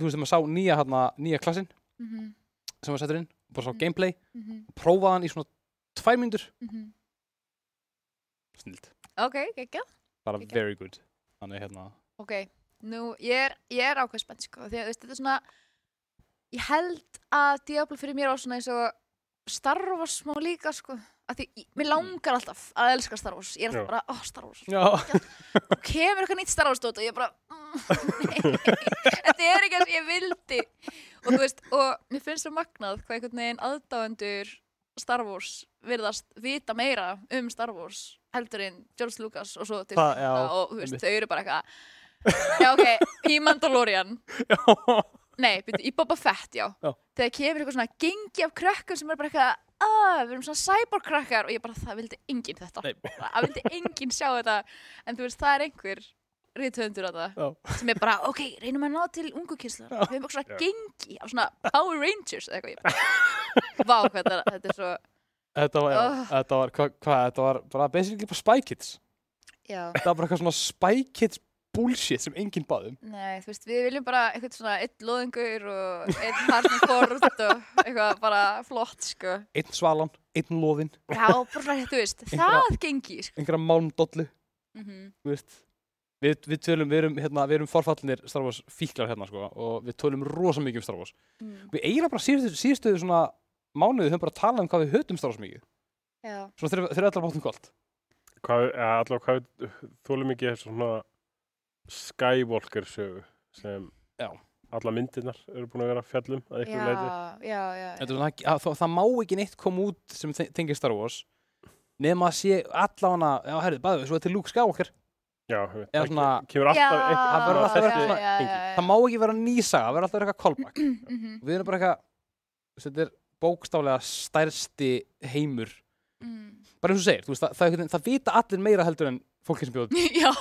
S1: þú veist, þegar maður sá nýja, hérna, nýja klassin
S2: Mhm,
S1: sem var settur inn, bara sá
S2: Mhm.
S1: gameplay
S2: mhm,
S1: prófaði hann í svona tvær mínútur.
S2: Mhm.
S1: snilt,
S2: Ok, geggjað.
S1: bara
S2: Geggjað.
S1: very good. Þannig hérna,
S2: Ok, nú, ég er, ég er ákveð spennt, sko, því að, þú veist, þetta er svona, ég held að Diablo fyrir mér á svona eins og Star Wars smá líka, sko, að því, ég- mér langar alltaf að elska Star Wars, ég er alltaf bara, ó, Star Wars, og kemur eitthvað nýtt Star Wars dót og ég er bara, mm, þetta er ekki og ég vildi, og þú veist, og mér finnst það magnað hvað einhvern veginn aðdáendur Star Wars virðast vita meira um Star Wars heldur en George Lucas og svo til
S1: Það- já,
S2: og þú veist, þau eru bara eitthvað já ok, í Mandalorian.
S1: Já
S2: nei, byrju, í Boba Fett, já.
S1: Já.
S2: þegar kemur eitthvað svona gengi af krökkum sem er bara eitthvað að við erum svona cyborg krakkar og ég bara, það vildi enginn þetta
S1: Nei.
S2: það vildi enginn sjá þetta en þú veist, það er einhver rithöndur að það
S1: Já.
S2: sem er bara, ok, reynum að ná til ungu kynslar við erum bara svona
S3: Já.
S2: gengi af svona Power Rangers eða eitthvað vá, hvað þetta, þetta er svo
S1: Þetta var,
S2: Oh.
S1: þetta var, hvað, hva, þetta var bara basically bara Spy Kids.
S2: já,
S1: Þetta var bara eitthvað svona Spy Kids bullshit sem enginn baðum.
S2: nei, þú veist, við viljum bara eitthvað svona eitt loðingur og eitt Harnum Ford og eitthvað bara flott, sko
S1: Einn svalan, einn loðinn,
S2: já, bara svona, þú veist,
S1: Einhverja-
S2: það gengi, sko
S1: einhverja málmdollu,
S2: mm
S1: þú veist. Við, við tölum, við erum, hérna, við erum forfallinir Star Wars fíklar hérna, sko, og við tölum rosa mikið um Star Wars.
S2: -hmm.
S1: Við eiginlega bara síðustu, síðustu svona mánuði höfum bara talað um hvað við höfum Star Wars mikið.
S2: já,
S1: Svona þegar þegar allar bátum kvöld.
S3: Allavega hvað þólum ekki svona Skywalker sögu sem
S1: Já.
S3: alla myndirnar eru búin að vera fjallum að ykkur leiti.
S1: er svona, að, það, það má ekki neitt koma út sem te- tengir Star Wars nema að sé allavega, já, herrið, bæðu, svo þetta er Luke Skywalker.
S3: Já, veit, það
S1: svona-
S3: kemur alltaf
S2: Já,
S3: einhver
S1: það má ekki vera nýsaga, það verður alltaf eitthvað callback.
S2: Mhm,
S1: Við erum bara eitthvað, þetta er bókstaflega stærsti heimur.
S2: mm.
S1: Bara eins og segir, þú veist, það, það, það, það vita allir meira heldur en fólki sem bjóð.
S2: já,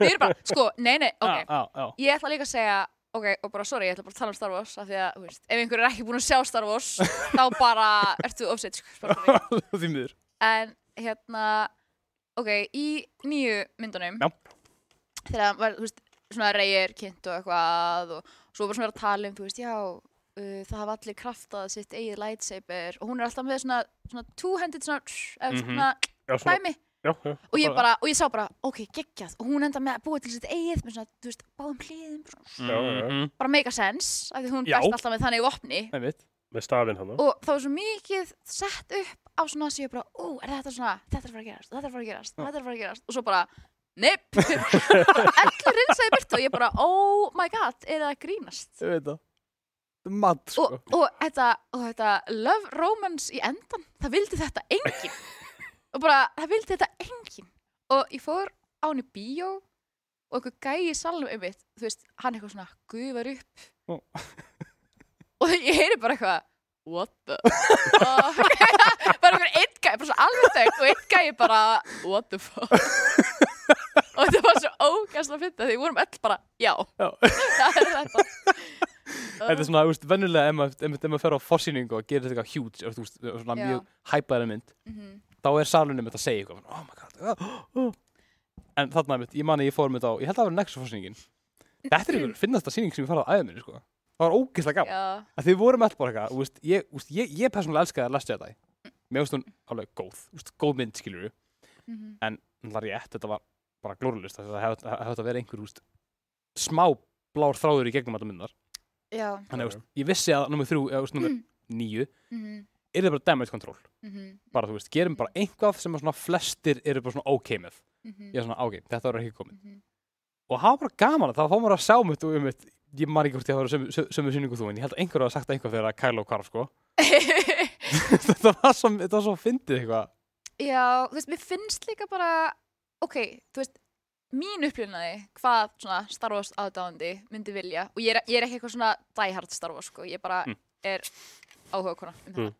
S2: við erum bara, sko, nei, nei, ok
S1: Já, já, já.
S2: ég ætla líka að segja ok, og bara sorry, ég ætla bara að tala um Star Wars af því að, þú veist, ef einhver er ekki búin að sjá Star Wars þá bara ertu offset sko, bara sorry.
S1: Því miður.
S2: en hérna ok, í nýju myndunum
S1: Já.
S2: þegar var, þú veist, svona reyir kynnt og eitthvað og svo var svona verið að tala um, þú veist, já uh, það hafa allir kraftað sitt eigið lightsaber og hún er alltaf með svona, svona two-handed svona, eða
S1: Mhm.
S2: svona
S3: Já, svona,
S2: dæmi
S3: já, já.
S2: og ég
S1: Bara-
S2: bara, og ég sá bara, ok, geggjað og hún enda með að búa til sitt eigið með svona, þú veist, báðum hliðum svona,
S3: Já, já, já.
S1: Mhm.
S2: bara make a sense af því hún
S1: Já.
S2: best alltaf með þannig vopni
S1: Nei, veit.
S3: Með stafinn hann.
S2: og það var svo mikið sett upp á svona að séu bara, ó, er þetta svona þetta er að fara að gerast, þetta er að fara að gerast, þetta er að fara að gerast og svo bara, nepp allir rinsaði byrtu og ég bara, oh my god, er það að grínast
S1: Ég veit það. Það matt, sko.
S2: og, og, þetta, og þetta love romance í endan það vildi þetta enginn og bara, það vildi þetta enginn. Og ég fór á henni bíó og eitthvað gæi í salnum um mitt þú veist, hann eitthvað svona gufar upp.
S1: Ó.
S2: og ég heyri bara eitthvað what the bara einhver einn gæi, bara svo alveg þögn og einn gæi bara what the fuck? Og þetta var svo ógæsla að finna því við vorum öll bara, já, það er þetta.
S1: Þetta er svona, þú veist, venjulega ef maður, fer á forsýningu og gerir þetta eitthvað veist, svona mjög hæpaðari mynd,
S2: Mhm.
S1: Þá er salunum mitt að segja eitthvað, oh my god, oh, oh. en þarna mitt, ég mani ég fór mitt á, ég held að það var Nexus forsýningin, þetta er einhver finnasta sýning sem ég farið á æða minni, sko, það var ógeðslega gaman, að þið vorum alltaf bara eitthvað, veist, ég, veist, ég, ég persónulega elskaði að lesta þetta, mér finnst hún alveg góð, veist, góð mynd, skilur
S2: mhm.
S1: en það er rétt, þetta var bara glóralist, það hefði hef þetta verið einhver, smá blár þráður í gegnum þetta myndar, þannig, veist, ég vissi að nummer þrjú, nummer níu,
S2: Mhm,
S1: er það bara damage control,
S2: mhm,
S1: bara, þú veist, gerum bara einhvað sem að svona flestir eru bara svona ok með,
S2: mhm,
S1: ég er svona, ok, þetta var ekki komið,
S2: mhm.
S1: og það var bara gaman, þá fá maður að sjá mitt og um mitt, ég man ekki hvort ég hafa verið sömu, sýningu þú, en ég held að einhver hafa sagt eitthvað þegar að Kylo hvarf, sko, þetta var svo, þetta var svo fyndið eitthvað,
S2: Já, þú veist, mér finnst líka bara, ok, þú veist, mín upplýnaði hvað svona Star Wars aðdáðandi myndi vilja. Og ég er, ég er ekki eitthvað svona diehard Star Wars, sko, ég bara
S1: Mm.
S2: er áhuga kona um þetta.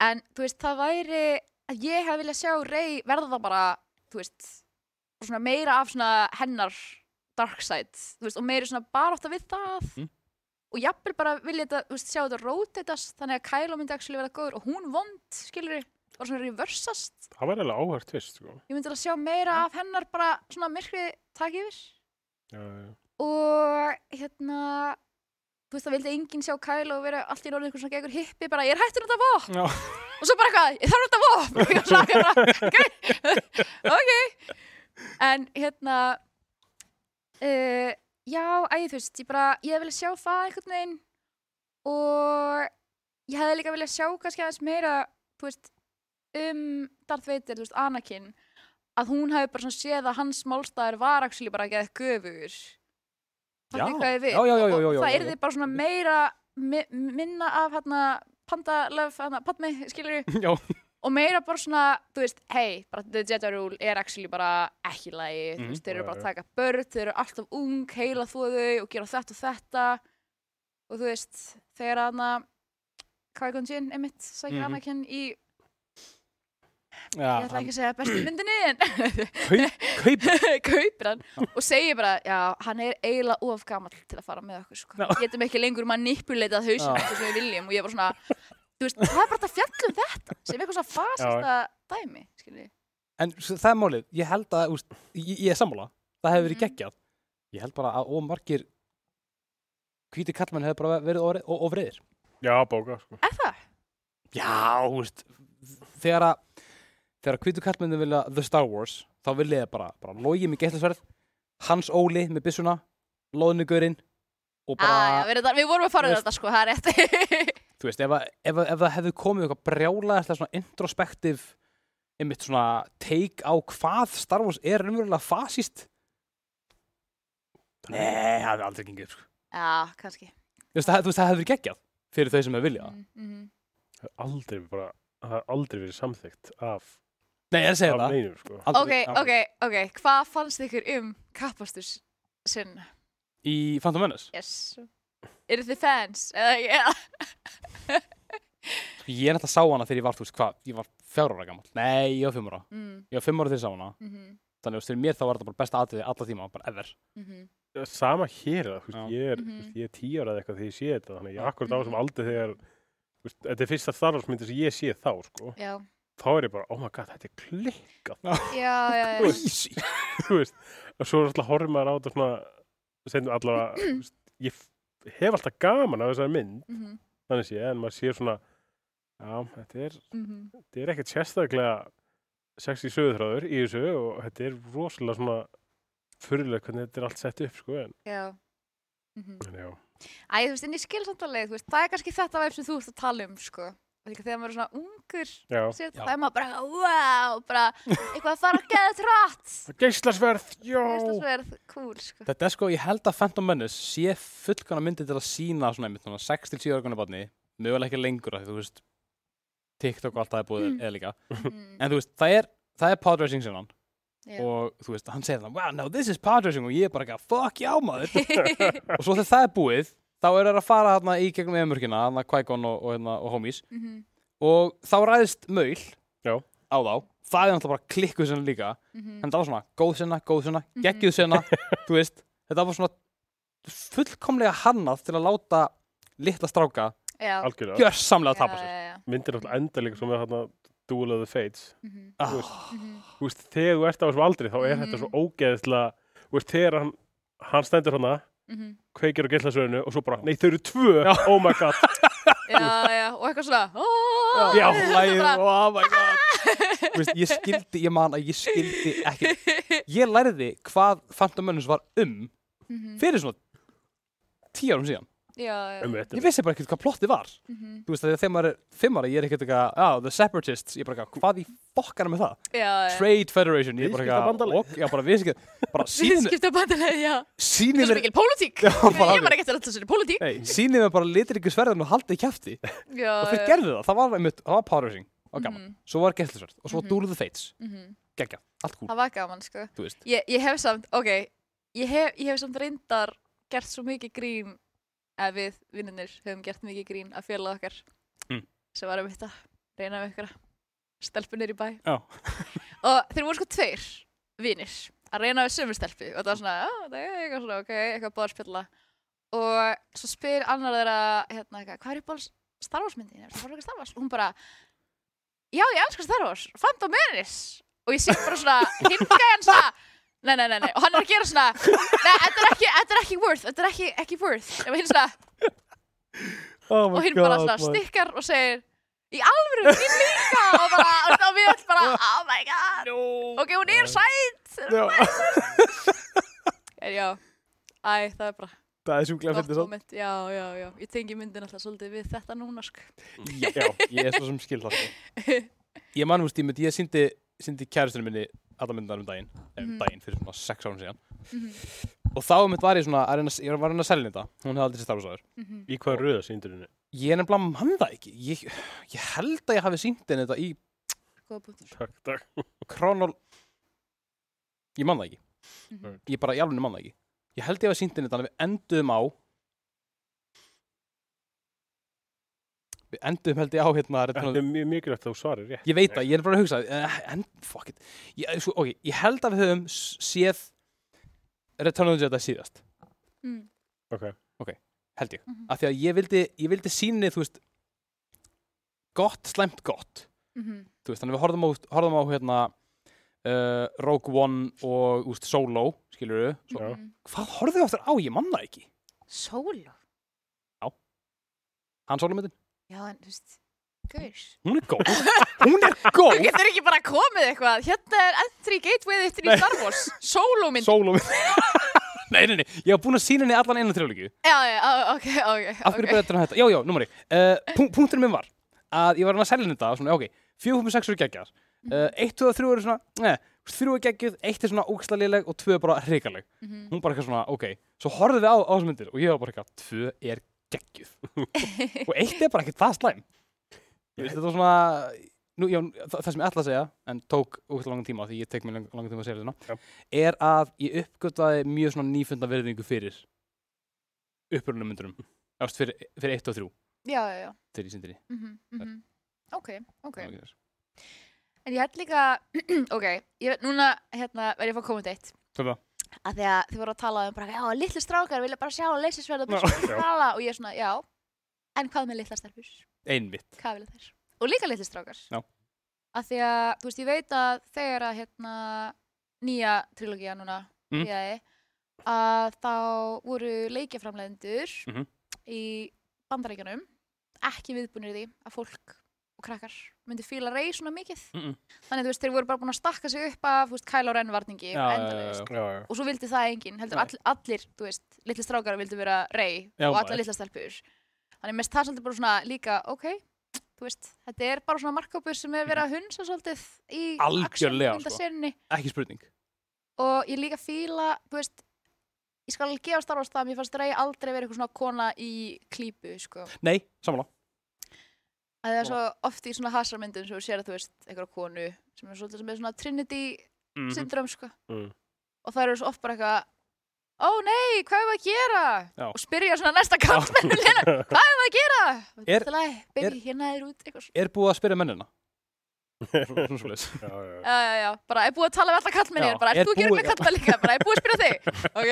S2: En, þú veist, það væri að ég hef viljað sjá Rey verða bara, þú veist, svona meira af svona hennar dark side, þú veist, og meira svona barátta við það
S1: Mm.
S2: og jafnvel bara vilja þetta, þú veist, sjá þetta rotatast þannig að Kylo myndi actually vera góður og hún vond, skilur bara svona reversast
S3: Það var alveg áhært tvist, sko.
S2: ég myndi að sjá meira af hennar bara svona myrkrið taka yfir
S3: Já, já.
S2: og hérna þú veist það vildi enginn sjá Kylo og vera allt í norðið eitthvað svona gegur hippi bara ég er hættur þetta vopn.
S1: Já.
S2: og svo bara eitthvað, ég þarf þetta vopn. Ok ok. En hérna uh, já, æ, þú veist, ég bara ég hef viljað sjá það einhvern veginn. Og ég hefði líka viljað sjá kannski aðeins meira þú veist, um Darth Vader, þú veist, Anakin. Að hún hafi bara svona séð að hans málstæður var actually bara að göfur það
S1: já.
S2: yrði bara svona meira mi minna af hérna pandalöf, hérna padmi, skilur
S1: já,
S2: og meira bara svona, þú veist, hei, the Jedi rule er actually bara ekki lægi, þú
S1: Mhm.
S2: veist, þeir eru bara að taka börn, þeir eru alltaf ung, heila þú þau og gera þetta og þetta og þú veist, þegar hana Qui-Gon Jinn, einmitt, sækir. Anakin í,
S1: já,
S2: ég ætla ekki að segja bestu myndinni, en
S1: kaup, kaup,
S2: kaupir hann og segir bara, já, hann er eiginlega of gamall til að fara með okkur, sko. Getum ekki lengur manipuleitað hausinn
S1: Já.
S2: eftir sem við viljum og ég var svona, þú veist, það er bara að fjalla um þetta sem er eitthvað svona fasista dæmi, skiljið.
S1: en það er málið, ég held að, úst, ég, ég er sammála, það hefur verið
S2: Mhm.
S1: geggjað, ég held bara að ómargir hvíti kallmenn hefur bara verið ofriðir.
S3: Já, bóka, sko.
S2: Er það?
S1: Já, þú veist, þegar að, þegar að hvítu kallmenni vilja The Star Wars, þá vilja þið bara, bara logi með geitlasverð, Hans Óli með byssuna, loðnugurinn og bara,
S2: Ah, já, við, erum- við vorum að fara um þetta, sko, það er rétt.
S1: þú veist, ef, að, ef, að- ef það hefði komið eitthvað brjálæðislega svona introspektiv einmitt svona take á hvað Star Wars er raunverulega fasíst Nei, það hefði aldrei gengið upp, sko.
S2: já, kannski.
S1: Þú veist, það, það hefði verið geggjað fyrir þau sem hefur viljað það.
S2: Mm, mhm.
S3: Það aldrei bara, það er aldrei verið samþygt af,
S1: Nei, ég er að segja það.
S3: neinum, sko.
S1: Aldrei,
S2: Ok,
S1: aldrei.
S2: ok, ok, hvað fannst ykkur um kappastus sinn?
S1: Í Phantom Menace.
S2: Yes. Eru þið fans? Eða, yeah.
S1: Sko, ég náttúrulega sá hana þegar ég var, þú veist, hvað, ég var fjár ára gammal. Nei, ég var fimm ára.
S2: mm,
S1: Ég var fimm ára þegar ég sá hana.
S2: mhm,
S1: Þannig, þú veist, fyrir mér þá var þetta bara besta atriði alla tíma, bara ever.
S2: mhm.
S3: Sama hér, þú veist,
S1: Já.
S3: ég er,
S2: Mhm.
S3: veist, ég er tíu ára eða eitthvað þegar ég sé þetta, þannig ég
S1: Já.
S3: akkurat á þessum aldrei þegar, þú veist, þetta er fyrsta Star Wars myndi sem ég sé þá, sko.
S2: Já,
S3: Þá er ég bara, oh my god, þetta er klikkað,
S2: já, já, já.
S3: Þú veist, og svo er alltaf horfið maður á þetta svona, sem allavega, veist, ég hef alltaf gaman af þessari mynd,
S2: Mhm,
S3: þannig sé, en maður sé svona, já, þetta er,
S2: mhm.
S3: þetta er ekkert sérstaklega sexy sögurþráður í þessu og þetta er rosalega svona fyrirlega hvernig þetta er allt sett upp, sko, en,
S2: Já. Mhm.
S3: en já.
S2: Æ, þú veist, en ég skil samt alveg, þú veist, það er kannski þetta væp sem þú ert að tala um, sko. Líka þegar maður er svona ungur, sér, það er maður bara, wow, bara, eitthvað að fara að geða trátt.
S3: geislasverð, já!
S2: Geislasverð, cool, sko.
S1: Þetta er sko, ég held að Phantom Menace sé fullkona myndi til að sína svona einmitt svona 6-7 ára konar barni, mögulega ekki lengur af því þú veist TikTok og allt það er búið
S2: Mm.
S1: eða líka.
S2: Mm,
S1: En þú veist, það er, það er podracing sinna
S2: já.
S1: og þú veist, hann segir það, wow, no, this is podracing og ég er bara ekki að fuck já maður. og svo þegar það er búið, þá er það að fara hérna í gegnum eðmörkina, hérna Qui-Gon og, og, hérna, og homies
S2: Mhm,
S1: og þá ræðist maul
S3: Já.
S1: á þá. Það er náttúrulega bara klikkuð sinna líka.
S2: mhm.
S1: En það var svona góð sinna, góð sinna,
S2: Mhm.
S1: geggjuð sinna, þú veist, þetta var svona fullkomlega hannað til að láta litla stráka
S2: Já.
S3: algjörlega.
S1: gjörsamlega að tapa sér.
S3: Myndir náttúrulega enda líka svo með þarna Duel of the Fates.
S2: Mhm,
S1: ah,
S2: mhm.
S3: Þú veist, þegar þú ert á þessu aldri, þá er
S2: Mhm.
S3: þetta svo ógeðslega, þú veist, þegar hann, hann stendur hana,
S2: Mhm.
S3: kveikir á gillasöðinu og svo bara, nei, þau eru tvö, oh my god.
S2: Já, já, og eitthvað svona "Ó",
S1: já,
S2: bara-
S1: oh my god. Þú veist, ég skildi, ég man að ég skildi ekki. Ég lærði hvað Phantom Menace var um
S2: Mhm.
S1: fyrir svona tíu árum síðan
S2: Já,
S3: Um
S1: ég vissi bara ekkert hvað plotti var.
S2: Mhm.
S1: þú veist, að þegar maður er fimm ára, ég er ekkert eitthvað já, the separatists, ég er bara eitthvað, hvað í fokkar með það?
S2: Já,
S1: Trade Federation, ég er bara eitthvað já, bara viðskipta bara síðan,
S2: Viðskipta
S1: sýnið
S2: Það er mikil pólitík. Ég var ekkert að þetta sér pólitík.
S1: Nei, sýnið mér bara litir ykkur sverðin og haldið kæfti og þeir gerðu það, það var einmitt, það var power racing og gaman,
S2: Mhm.
S1: svo var gætlisverð og svo
S2: Mhm.
S1: The Fates,
S2: Mhm.
S1: geggja, allt cool.
S2: Það var gaman, sko.
S1: Þú
S2: ég, ég hef samt, ok. Ég hef, ég hef samt reyndar gert svo mikið grín eða við vinnunir höfum gert mikið grín að fjöla okkar
S1: Mm.
S2: sem var um þetta reyna með ykkur stelpunir í bæ.
S1: Já.
S2: og þeir voru sko tveir vinnir að reyna við sömu stelpu og það var svona, það er eitthvað svona, ok, eitthvað báðarspilla og svo spyr annar þeirra hérna, eitthvað, hvað er upp á Star Wars myndin, er það bara eitthvað Star Wars? Og hún bara, já, ég elskar Star Wars Phantom Menace. Og ég sé bara svona, hinga svona Nei, nei, nei, nei, og hann er að gera svona Nei, þetta er ekki, þetta er ekki worth Þetta er ekki, ekki worth. Og hinn svona,
S1: oh
S2: og hinn bara svona stikkar og segir Í alvöru, mín líka. Og bara, og þá við öll bara Oh my god, ok, hún er sæt. En já, æ, það er bara
S1: það er sjúklega
S2: gott
S1: fyndið svo
S2: moment. Já, já, já, ég tengi myndin alltaf svolítið við þetta núna, sko.
S1: Já, ég er svo sem skil það sko. ég man, þú veist, ég myndi, ég síndi síndi kærustunum minni alla myndar um daginn mm
S2: Mhm.
S1: daginn fyrir svona sex árum síðan
S2: Mhm,
S1: og þá mynd var ég svona, að reyna, ég var að reyna að selja þetta hún hefði aldrei sér starfsáður
S2: mhm.
S3: Í hvað röða sýndurinu?
S1: ég er nefnilega mann það ekki ég, ég held að ég hafi sínt henni þetta í
S3: Takk, takk.
S1: kronol ég man það ekki
S2: Mhm.
S1: ég bara, ég alveg man það ekki ég held ég hafi sínt henni þetta að við endum á við endum held ég á hérna
S3: Þetta er mjög mikilvægt að þú svarir rétt.
S1: Ég veit það, ég er bara að hugsa uh, en, fuck it. Ég, svo, okay, ég held að við höfum séð Return of the Jedi síðast.
S2: Mm,
S3: Ok.
S1: held ég,
S2: mhm,
S1: af því að ég vildi ég vildi síni, þú veist gott, slæmt gott.
S2: Mhm.
S1: þú veist, þannig að við horfum á, horfum á hérna uh, Rogue One og úst, Solo, skilur við
S3: Já.
S2: Mhm.
S1: hvað horfum við aftur á, ég manna ekki.
S2: Solo?
S1: Hann Solo myndin,
S2: Já, en, þú veist, gaur
S1: hún er góð hún er góð
S2: Þú getur ekki bara komið eitthvað Hérna er entry gateway inn í. Star Wars Solo mynd
S1: Solo myndin nei, nei, nei, ég var búin að sína henni allan einu trjálíku
S2: Já, já, ok, ok
S1: Af hverju
S2: ok.
S1: betur en þetta? Já, já, númari. Uh, punk punkturinn minn var að ég var hann að selja henni þetta og svona, ok, 4.6 eru geggjar. Uh, 1, 2 og 3 eru svona, neð, 3 er geggjuð, 1 er svona ógstlega léleg og 2 er bara hrikaleg.
S2: Mhm.
S1: Hún bara eitthvað svona, ok, svo horfðum við á, á þessu myndir og ég var bara eitthvað, 2 er geggjuð. og 1 er bara ekkert það slæm. Þetta var svona, nú, já, það, það sem ég ætla að segja, en tók ógstlega langan tíma því ég tek mér lang, langan tíma að segja þetta, er að ég uppgötaði mjög svona nýfunda verðingu fyrir upprunum myndunum. Ást fyrir, fyrir 1 og 3
S2: Já, já, já.
S1: Þegar ég sindi
S2: Mhm, mhm. Ok, ok.
S1: Því
S2: En ég held líka Ok, ég núna hérna verð ég að fá komið eitt.
S1: Svona,
S2: að því að þið voru að tala um bara já, litlu strákar vilja bara sjá leysisverða
S1: Já.
S3: Já.
S2: og ég er svona, já en hvað með litla stelpur?
S1: einmitt
S2: Hvað vilja þær? Og líka litlu strákar
S1: Já.
S2: að því að, þú veist, ég veit að þegar að hérna nýja trilógía núna
S1: Mm.
S2: byrjaði, að þá voru leikjaframlegendur
S1: Mhm.
S2: í bandarækjanum ekki viðbúinir því að fólk og krakkar myndi fíla rey svona mikið.
S1: Mm -mm.
S2: þannig þú veist, þeir voru bara búin að stakka sig upp af þú veist, Kylo Ren varningi
S1: Já, já, já,
S2: og svo vildi það enginn heldur all, allir, þú veist, litli strákar vildi vera rey og allar litla stelpur. Þannig mest það svolítið bara svona líka ok, þú veist, þetta er bara svona markkópur sem er verið að hunsa svolítið í
S1: Algjörlega,
S2: actionmyndaseríunni.
S1: ekki spurning.
S2: Og ég líka fíla, þú veist ég skal alveg gefa starfast það, mér fannst rey aldrei verið eitthvað svona kona í klípu, sko.
S1: Nei, samanlá
S2: að það er svo oft í svona hasarmyndum sem þú sér að þú veist, einhverja konu sem er svolítið sem er svona Trinity
S1: mm
S2: syndrom, sko
S3: Mm.
S2: og það eru svo oft bara eitthvað ó nei, hvað er það að gera?
S1: Já.
S2: og spyrja svona næsta kantmenn hvað er það að gera?
S1: Er-
S2: Er,
S1: er-
S2: hérna er út
S1: Er búið að spyrja mennina?
S3: Já, já.
S2: já, já, já, bara er búið að tala við alla kallmenn
S1: Já,
S2: ég er bara,
S1: er
S2: þú að gera með kallmenn líka? bara, er búið að spyrja þig? ok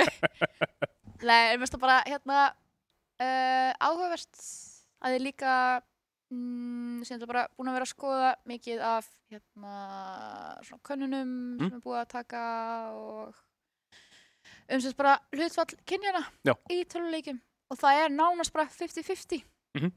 S2: nei, ég veist það bara, hérna uh, áhugavert að ég líka mm, sem þetta bara búin að vera að skoða mikið af hérna svona könnunum sem er búið að taka og um sem sagt bara hlutfall kynjana
S1: Já.
S2: í töluleikjum. Og það er nánast bara 50-50
S1: Mhm.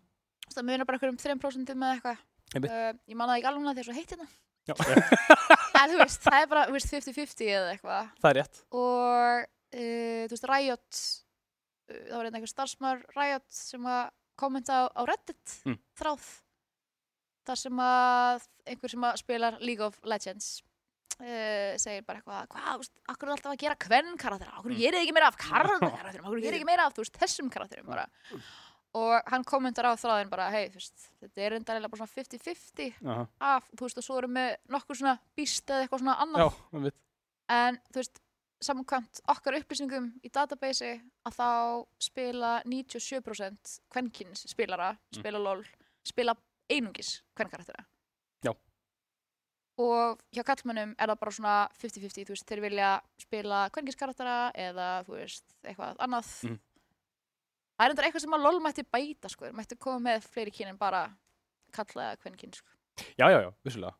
S2: það munar bara einhverjum 3% með eitthvað. Uh, ég man það ekki alveg núna þegar svo heitt hérna. En þú veist, það er bara þú veist, 50-50 eða eitthvað.
S1: Það er rétt.
S2: Og uh, þú veist, Riot uh, það var einn einhver starfsmar Riot sem að kommenta á, á Reddit
S1: Mm.
S2: þráð þar sem að einhver sem að spilar League of Legends uh, segir bara eitthvað hvað, akkur er alltaf að gera hvern karakter akkur
S1: Mm.
S2: gerir ekki meira af karakterum akkur gerir ekki meira af, veist, þessum karakterum bara og hann kommentar á þráðin bara hei, þetta er enda bara svona 50-50
S1: Aha.
S2: af, þú veist, og svo erum við nokkur svona býst eða eitthvað svona annað
S1: já,
S2: en þú veist, samkvæmt okkar upplýsingum í database að þá spila 97% kvenkins spilara, spila LOL spila einungis kvenkaraktera
S1: Já.
S2: og hjá kallmönnum er það bara svona 50-50, þú veist, þeir vilja spila kvenkinskaraktera eða þú veist, eitthvað annað
S1: Mhm.
S2: það er endur eitthvað sem að LOL mætti bæta sko, mætti koma með fleiri kyn en bara kalla kvenkin sko.
S1: já, já, já, vissulega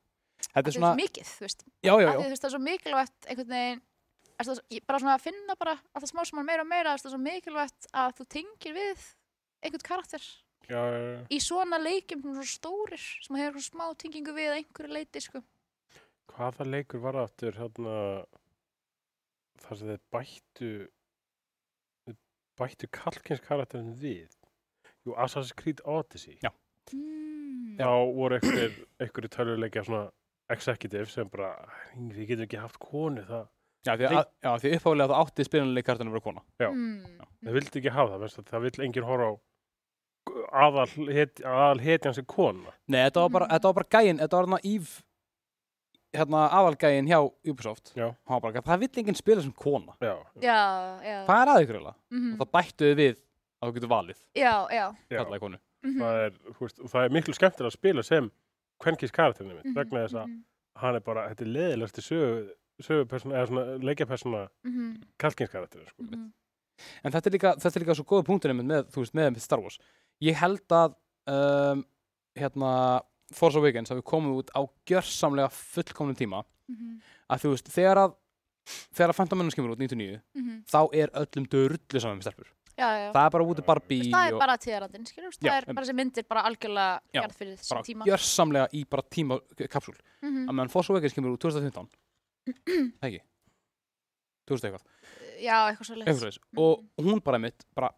S1: þetta er svona,
S2: mikið, þú veist
S1: já, já,
S2: af því
S1: já
S2: þú veist það er svo mikilvægt einhvern veginn það, bara svona að finna bara að það smá sem meira og meira það er svo mikilvægt að þú tengir við einhvern karakter
S3: Já, já, já.
S2: í svona leikjum sem eru svo stórir sem hefur svona smá tengingu við einhverju leiti sko.
S3: Hvaða leikur var aftur hérna þar sem þeir bættu bættu kallkins karakterin við Jú, Assassin's Creed Odyssey
S1: Já.
S2: mm.
S3: þá voru einhverjir töluleikja svona executive sem bara, við getum ekki haft konu það,
S1: já, því, að, já, því uppálega það átti spilunleik kartinu að vera kona
S3: Já.
S2: Mm.
S3: það vildi ekki hafa það veistu, það vill enginn horfa á aðal, het, aðal hetjan sem kona
S1: nei, þetta var bara,
S2: Mm.
S1: þetta var bara gæin þetta var hérna Ív hérna aðalgæin hjá Ubisoft
S3: Já.
S1: hann var bara, það vill enginn spila sem kona
S3: Já,
S2: já, já
S1: hvað er að ykkur eiginlega?
S2: Mhm.
S1: og það bættuðu við að þú getur valið
S2: já, já
S1: kallaði konu
S2: Mhm.
S3: Það, er, veist, það er miklu skemmtilega að spila sem kvenkins karakterinu mitt
S2: Mhm,
S3: vegna þess að
S2: mhm,
S3: hann er bara, þetta er leðilegsti sögu, sögupersona, eða svona leikjapersona
S2: mhm,
S3: kallkins karakterinu sko.
S2: mhm.
S1: en þetta er líka, þetta er líka svo góða punktur með, þú veist, með, Star Wars ég held að um, hérna Force Awakens hafi komið út á gjörsamlega fullkomnum tíma
S2: Mhm,
S1: að þú veist, þegar að þegar að Phantom Menace kemur út 99
S2: mhm.
S1: þá er öllum dörrullu saman með stelpur
S2: já, já
S1: það er bara út í
S2: veist, það er
S1: og
S2: bara tíðarandinn, skilur,
S1: Já,
S2: það er bara sem myndir bara algjörlega gerð fyrir þessum
S1: bara
S2: tíma.
S1: gjörsamlega í bara tíma kapsúl
S2: Mhm.
S1: að meðan Force Awakens kemur út 2015 það ekki? 2000 eitthvað,
S2: Já, eitthvað svo
S1: eitthvað svoleiðis. og hún bara mitt bara,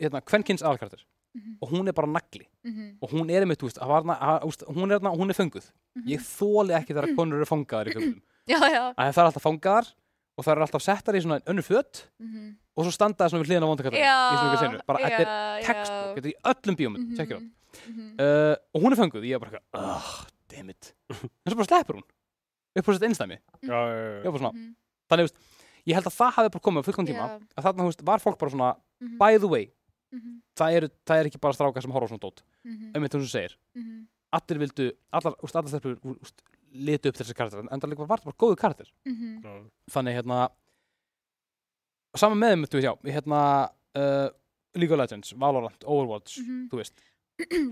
S1: hérna, kvenkins aðalkarakter.
S2: Mhm,
S1: og hún er bara nagli.
S2: Mhm,
S1: og hún er einmitt, þú veist, að úst, hún er, þarna- hún er fönguð. Ég þóli ekki þegar konur eru fangaðar í fjöldum
S2: Já, já.
S1: að það er alltaf fangaðar og það er alltaf settar í svona önnur föt
S2: mhm.
S1: og svo standa það svona við hliðina á vondakallar
S2: Já,
S1: senu, bara þetta er
S2: já,
S1: textbook,
S2: já.
S1: þetta er í öllum bíómynd, mm -hmm.
S2: Mhm, mhm.
S1: uh, og hún er fönguð, ég er bara eitthvað, oh, damn it. En svo bara sleppur hún upp á sitt bara svona
S2: Mhm,
S1: þannig, veist, ég held að það hafi bara komið á fullkom tíma.
S2: Já.
S1: að þarna, veist, var fólk bara svona
S2: mhm,
S1: by the way,
S2: mhm,
S1: það er, það er ekki bara strákar sem horfa á svona dót,
S2: mhm,
S1: um þetta þú segir.
S2: Mhm,
S1: allir vildu, allar, úst, allar úst, litu upp þessi karakter, en það var bara góðu karakter.
S2: Mhm.
S3: já.
S1: þannig hérna saman með þeim, þú veist, já, hérna uh, League of Legends, Valorant, Overwatch
S2: Mhm.
S1: þú veist,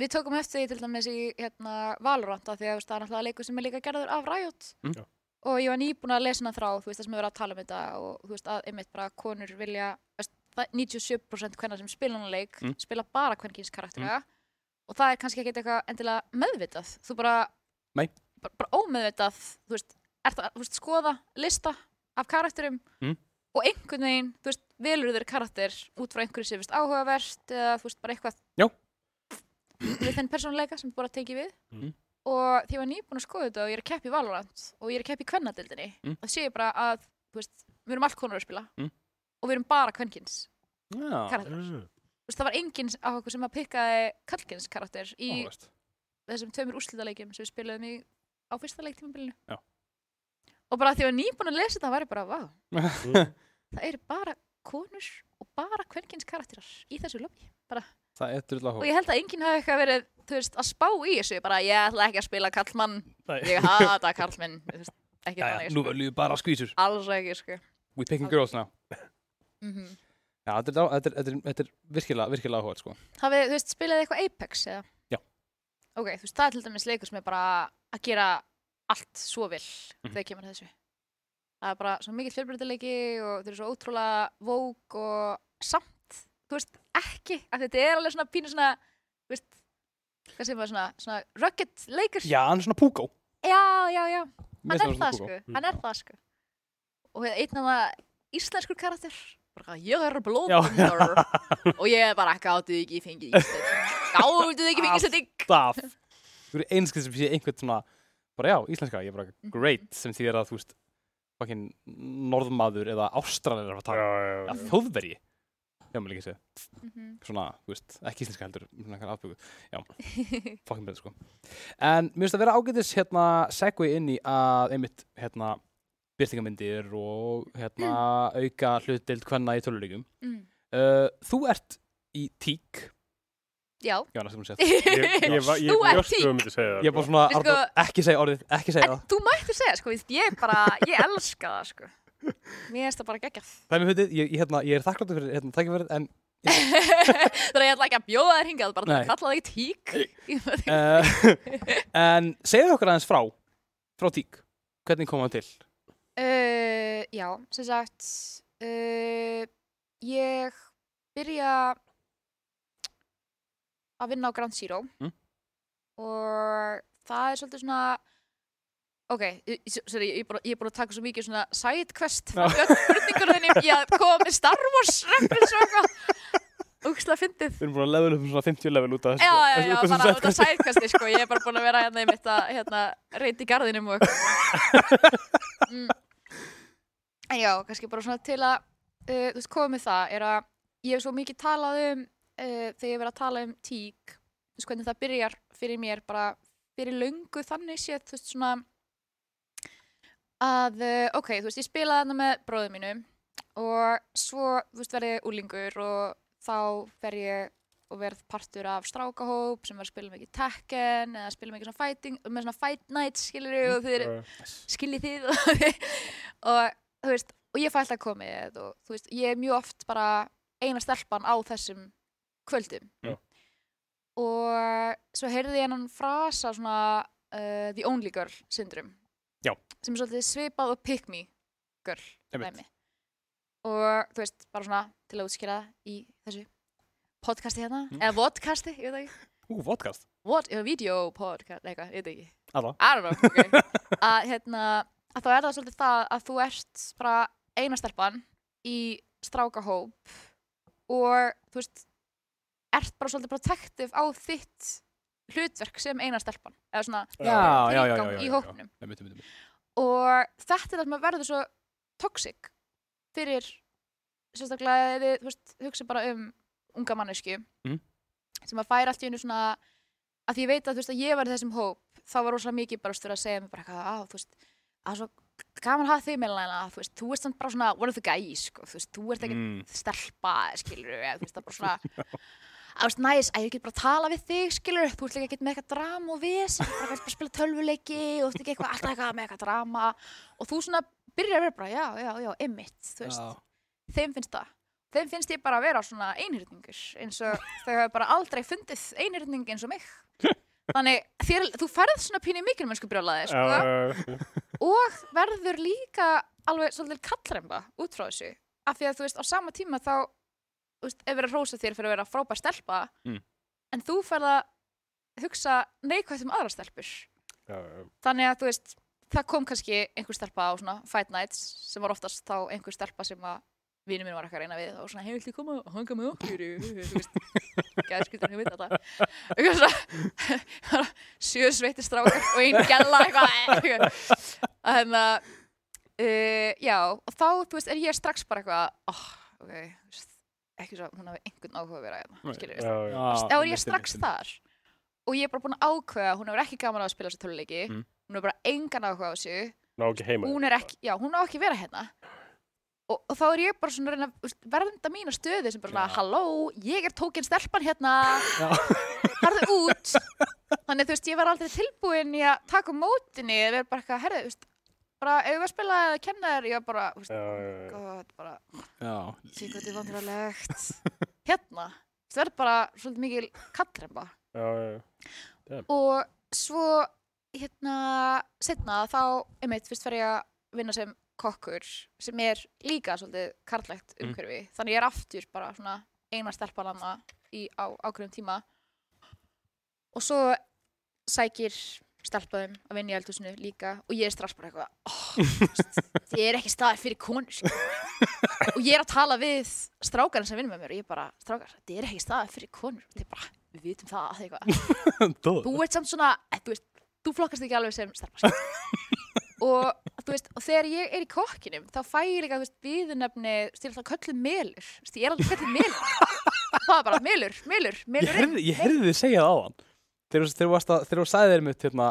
S2: Við tókum eftir því til dæmis í hérna, Valorant af því að það er náttúrulega leikur sem er líka gerður af Riot
S1: Mm.
S2: Og ég var nýbúin að lesa hana þrá þú veist það sem við verðum að tala um þetta og þú veist að einmitt bara konur vilja veist, það er 97% hvenna sem spila hana leik
S1: Mm.
S2: spila bara kvenkins karaktera og það er kannski ekki eitthvað endilega meðvitað þú bara,
S1: Nei.
S2: bara, bara ómeðvitað þú veist, það, þú veist, skoða lista af karakterum
S1: Mm.
S2: og einhvern veginn, þú veist, velur þeir karakter út frá einhverju sem áhugavert eða þú veist bara eitthvað. Við þenn persónuleika sem bara tekið við
S1: Mm.
S2: og því ég var nýbúin að skoða þetta og ég er að keppa í Valorant og ég er að keppa í kvennadildinni
S1: Mm.
S2: það sé ég bara að, þú veist, við erum allt konur að spila
S1: Mm.
S2: og við erum bara kvenkins
S1: já,
S2: karakter. Þú veist, það var enginn af okkur sem að pikkaði kallkins karakter í
S1: áhugavert.
S2: þessum tveimur úrslitaleikjum sem við spilaðum í á fyrsta leiktímabilinu
S1: Já.
S2: og bara því að ég var nýbúin að lesa þetta var ég bara, vá,
S3: Mm.
S2: það eru bara konur og bara kvenkins karakterar í þessu lobby
S1: það er drull
S2: og
S1: áhuga
S2: ég held að enginn hafi eitthvað verið þú veist, að spá í þessu, bara ég ætla ekki að spila kallmann,
S1: Nei.
S2: ég hata kallmenn þú veist, ekki þannig,
S1: nú
S2: sko.
S1: verðum við bara skvísur
S2: alls ekki sko.
S1: we picking girls now
S2: mm
S1: Já, þetta er, er, er, er virkilega, virkilega áhugað, sko.
S2: Hafið, þú veist, spilaði eitthvað Apex eða?
S1: Já.
S2: Ok, þú veist, það er til dæmis leikur sem er bara að gera allt svo vel
S1: Mhm.
S2: þegar kemur að þessu. Það er bara svo mikill fjölbreytileiki og þeir eru svo ótrúlega vók og samt, þú veist, ekki, að þetta er alveg svona pínu svona, þú veist, hvað segir maður svona, svona rugged leikur.
S1: Já, hann er svona púkó.
S2: já, já, já. Hann er það sko,
S1: púkó.
S2: hann er það sko og einn af það íslenskur karakter bara, ég er blóðbundar og ég er bara gátuð ekki fengið íslenskt gátuð ekki fengið íslenskt
S1: Staf. Þú eru einskið sem sé einhvern svona, bara já, íslenska, ég er bara
S2: Mhm.
S1: great, sem því að, þú veist, fucking norðmaður eða ástralir að
S3: Já,
S1: taka.
S3: já,
S1: Já, maður líka segja.
S2: Mhm.
S1: Svona, þú veist, ekki íslenska heldur, svona eitthvað afbyggu. Já, fucking betur, sko. En mér finnst að vera ágætis, hérna, segvi inn í að, einmitt, hérna, byrtingamyndir og, hérna, auka hlutdeild hvenna í töluleikum.
S2: Mm.
S1: Uh, þú ert í tík,
S2: já,
S1: já, næstum að segja.
S3: Ég, ég, var- ég
S2: Þú ert
S3: bjóst
S2: tík.
S3: þú að myndi segja það.
S1: Ég er bara svona,
S2: Við sko-
S1: Arnór, ekki segja orðið, ekki segja
S2: en
S1: það.
S2: þú mættir segja sko, ég bara, ég elska það sko mér finnst það bara geggjað
S1: Það er mér fyndið, ég, ég, hérna, ég er þakkláttur fyrir hérna, tækifærið, en
S2: þannig að ég ætla ekki að bjóða þér hingað bara
S1: Nei.
S2: að kalla þig tík
S1: uh, En segðu okkur aðeins frá, frá tík, hvernig kom það til?
S2: Uh, já, sem sagt uh, ég byrja að vinna á Ground Zero
S1: Mm.
S2: og það er svolítið svona ok, sorry, ég, er búin að taka svo mikið svona sidequest spurningur þinni ég að koma með Star Wars reference og eitthvað úkslega fyndið
S1: Við erum búin að level upp um svona 50 level út af þessu.
S2: Já, já, já, bara út af
S1: sidequesti.
S2: sko, ég er bara búin að vera hérna í mitt að, hérna, reyndi í garðinum og eitthvað. mm. Já, kannski bara svona til að, uh, þú veist, koma með það, er að ég hef svo mikið talað um, uh, þegar ég verið að tala um tík, þú veist, hvernig það byrjar fyrir mér, bara fyrir löngu þannig séð, þú veist, svona, að, uh, ok, þú veist, ég spilaði þarna með bróðum mínum og svo, þú veist, verði ég úlingur og þá fer ég og verð partur af strákahóp sem var að spila mikið Tekken eða spila mikið svona fighting, með svona fight nights skilur og þið eru, skiljið þið og, og þú veist, og ég fæ alltaf komið og þú veist, ég er mjög oft bara eina stelpan á þessum kvöldum.
S3: Já.
S2: og svo heyrði ég hennan frasa svona uh, the only girl syndrom
S1: Já.
S2: sem er svolítið svipað og pick me girl dæmi. og þú veist, bara svona til að útskýra það í þessu podcasti hérna,
S1: Mm.
S2: eða vodcasti, ég veit ekki
S1: Ú, vodcast.
S2: what, eða video podcast, eitthvað, ég veit ekki
S1: Alla.
S2: I don't know, ok að hérna, að þá er það svolítið það að þú ert bara eina stelpan í strákahóp og þú veist ert bara svolítið protective á þitt hlutverk sem eina stelpan eða svona tilgang í
S1: einmitt.
S2: og þetta er það sem verður svo toxic fyrir sérstaklega þið, þú veist, hugsa bara um unga mannesku
S1: Mhm.
S2: sem að færa allt í einu svona að því ég veit að þú veist að ég var í þessum hóp þá var rosa mikið bara stöður að segja mér bara eitthvað að þú veist, að svo gaman hafa þig meðlega þú veist, þú ert samt bara svona one of the guys sko, þú veist, þú ert ekki
S1: Mm.
S2: stelpa skilur, eða þú veist, það er bara svona að þú veist, næs, að ég get bara að tala við þig skilur, þú ert líka ekki með eitthvað drama og vis, bara vilt bara spila tölvuleiki og þú ert ekki eitthvað alltaf eitthvað með eitthvað drama. Og þú svona byrjar að vera bara, já, já, já, emmitt, þú veist.
S1: Já.
S2: þeim finnst það. Þeim finnst ég bara að vera svona einhyrningur eins og þau hafa bara aldrei fundið einhyrning eins og mig. Þannig þér, þú ferð svona pínu mikil mennsku brjólaði sko, og verður líka alveg svolítið kallremba út frá þessu. Af því að þú veist á sama tíma þá þú veist, ef verið að rósa þér fyrir að vera frábær stelpa
S1: Mm.
S2: en þú ferð að hugsa neikvægt um aðra stelpur
S3: já, já.
S2: þannig að þú veist það kom kannski einhver stelpa á svona fight nights sem var oftast þá einhver stelpa sem að vinur minn var eitthvað að reyna við og svona hefur til koma og hanga með okkur þú veist, gæði skriftan hefur þetta eitthvað svona sjö sveiti strákar og einn gæla eitthvað þannig að uh, já, og þá þú veist er ég strax bara eitthvað oh, ok, þú veist, ekki svo að hún hafi einhvern áhuga að vera hérna, skilur.
S3: Já,
S2: þá er ég strax
S1: einmitt,
S2: þar. Og ég er bara búin að ákveða að hún hefur ekki gaman á að spila þessu töluleiki.
S1: Mm.
S2: hún hefur bara engan áhuga á þessu.
S3: Ná ekki heima.
S2: hún er ekki, já, hún á ekki að vera hérna. Og, og þá er ég bara svona að reyna vernda mína stöðu sem bara svona halló, ég er tókin stelpan hérna.
S1: Já.
S2: farðu út. Þannig þú veist, ég var aldrei tilbúin í að taka á mótinni eða vera bara eitthvað, herðu, þú veist bara, eigum við spila eða kenna þér, ég var bara, þú veist,
S3: Já, já, já.
S2: gott, bara,
S1: Já,
S2: sé hvað þetta er vandræðilegt. hérna, það verður bara svolítið mikil kallremba.
S3: Já, já,
S2: Og svo, hérna, setna þá, einmitt, fyrst fer ég að vinna sem kokkur, sem er líka svolítið karlægt
S1: Mm.
S2: umhverfi. Þannig ég er aftur bara svona eina stelpan hana í, á ákveðum tíma. Og svo sækir stelpaðum að vinna í eldhúsinu líka og ég er strax bara eitthvað oh, þið er ekki staðir fyrir konur sko. og ég er að tala við strákarinn sem vinnur með mér og ég bara, strákar, þið er ekki staðir fyrir konur. Og þið er bara, við vitum það þú ert samt svona, eh, þú veist, þú flokkast ekki alveg sem stelpa sko. og þú veist, og þegar ég er í kokkinum þá fæ ég líka, þú veist, viðunefni til alltaf kölluð melur, ég er alltaf kölluð melur. Það er bara melur, melur,
S1: Ég
S2: melur
S1: ég heyrði þið segja það á hann Þegar þú- þú þú sagði þér mitt hérna,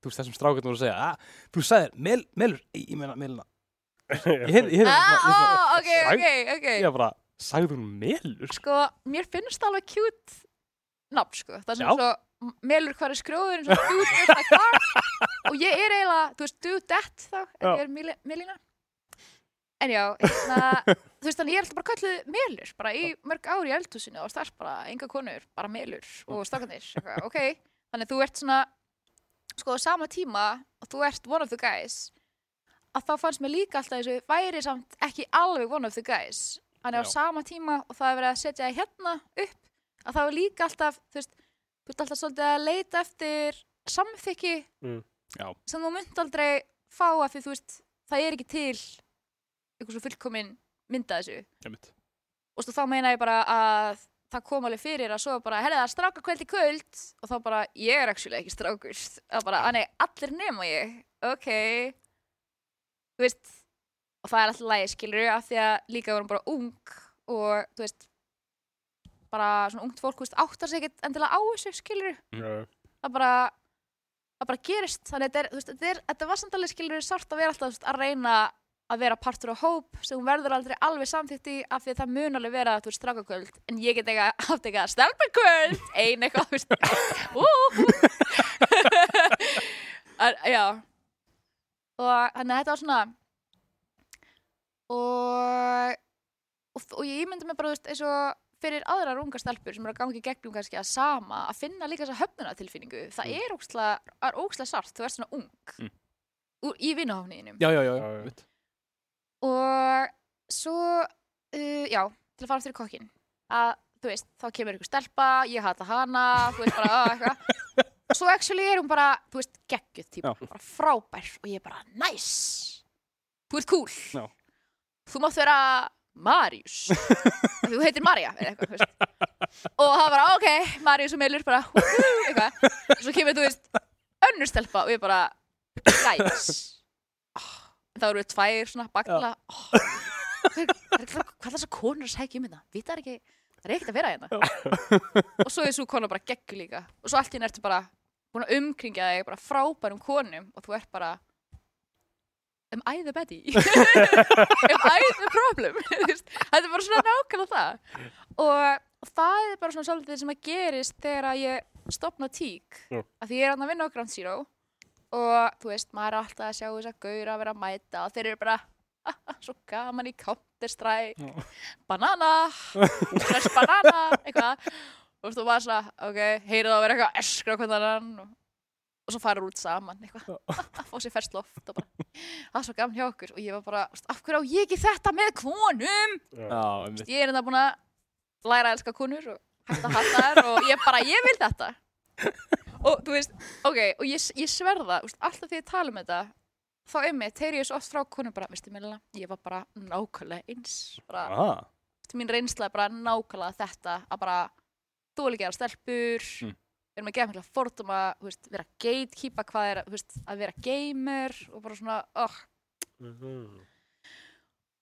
S1: þú veist þessum strákarnir voru að segja að, þú sagði þér, mel, melur, ég, meina meluna Ég heyrði,
S2: ah, ah, ok, ok, ok.
S1: Ég bara, sagði hún melur?
S2: sko, mér finnst það alveg cute nafn, sko, það er sem svo melur hvar er skrjóðurinn, svo cute with my car og ég er eiginlega, þú veist, do that þá,
S3: Já.
S2: ég er Melína en já, hérna þú veist, þannig ég er alltaf bara kallið melur bara í mörg ár í eldhúsinu og starf bara enga konur, bara melur og stakkanir, ok, þannig þú ert svona sko á sama tíma og þú ert one of the guys að þá fannst mér líka alltaf þessu væri samt ekki alveg one of the guys þannig á
S1: Já.
S2: sama tíma og það er verið að setja það hérna upp að það er líka alltaf þú veist, þú ert alltaf svolítið að leita eftir samþykki
S3: Mm.
S2: Sem þú mynd aldrei fá af því þú veist, það er ekki til einhver svo fullkomin mynda þessu.
S1: Einmitt.
S2: og svo þá meina ég bara að það kom alveg fyrir að svo bara, herrið það er stráka kvöld í kvöld. Og þá bara, ég er actually ekki strákur. Og bara, að nei, allir nema ég. Ok. Þú veist og það er alltaf lægi, skilur af því að líka vorum bara ung og þú veist bara svona ungt fólk, þú veist, áttar sig ekkert endilega á þessu, skilur
S3: Já,
S2: það bara það bara gerist, þannig að þetta er, þú veist, þetta, er, þetta var samt alveg skilur sárt að vera alltaf þú veist, að reyna að vera partur á hóp sem hún verður aldrei alveg samþykkt í af því að það mun alveg vera þú veist strákakvöld en ég get eitthvað haft eitthvað stelpakvöld ein eitthvað já og þannig að þetta var svona og og, og ég ímyndi mig bara þú veist eins og fyrir aðrar ungar stelpur sem eru að gangi gegnum kannski að sama að finna líka þessa höfnunatilfinningu það er ókslega, er ókslega sart þú ert svona ung
S1: Mm.
S2: úr, í vinahofniðinum
S1: Já, já, já,
S3: Já,
S1: já.
S3: já.
S1: einmitt.
S2: Og svo uh, já, til að fara aftur í kokkin að þú veist, þá kemur ykkur stelpa ég hata hana, þú veist bara að eitthvað. Svo actually er hún bara þú veist, geggjuð típa,
S1: Já.
S2: bara frábær og ég bara, nice. Þú ert cool.
S1: Já.
S2: þú mátt vera Marius. Þú heitir Marja eða eitthvað, þú veist. Og það bara, ok, Marius og Melur bara, hú, eitthvað. Svo kemur, þú veist, önnur stelpa og ég bara, guys oh, þá eru við tvær svona bakla oh, hvað, hvað, hvað, hvað þessar konur að segja um þetta vita það ekki, það er ekkert að vera hérna. Og svo er svo kona bara geggu líka. Og svo allt í ertu bara búin að umkringja þig bara frábærum konum og þú ert bara am I the baddie? am I the problem? Þetta er bara svona nákvæmlega það. Og það er bara svona svolítið sem að gerist þegar að ég stopna tík að því ég er að vinna á Ground Zero og þú veist, maður er alltaf að sjá þess að gaura að vera að mæta og þeir eru bara svo gaman í Counter-Strike.
S1: Já.
S2: banana. Fresh banana, eitthvað. Og þú var svona, ok, heyrið það að vera eitthvað að eskra hvernig annan. Og, og svo fara út saman, eitthvað. Fá sér fersk loft og bara það er svo gaman hjá okkur. Og ég var bara, "Veist, af hverju á ég ekki þetta með konum?
S3: Já.
S1: Já, einmitt.
S2: ég er enda búin að læra að elska konur og hætta að hata þær og ég bara, ég vil þetta og þú veist, ok og ég, ég sverða, veist, alltaf því ég tala um þetta þá einmitt, heyri ég svo oft frá konum bara, veistu Melina, ég var bara nákvæmlega eins bara,
S1: Ah,
S2: mín reynsla er bara nákvæmlega þetta að bara þú vil ekki gera stelpur
S1: Mm.
S2: við erum að gefa mikla fordóma þú veist, vera gatekeepa hvað er þú veist, að vera gamer og bara svona oh.
S3: Mhm.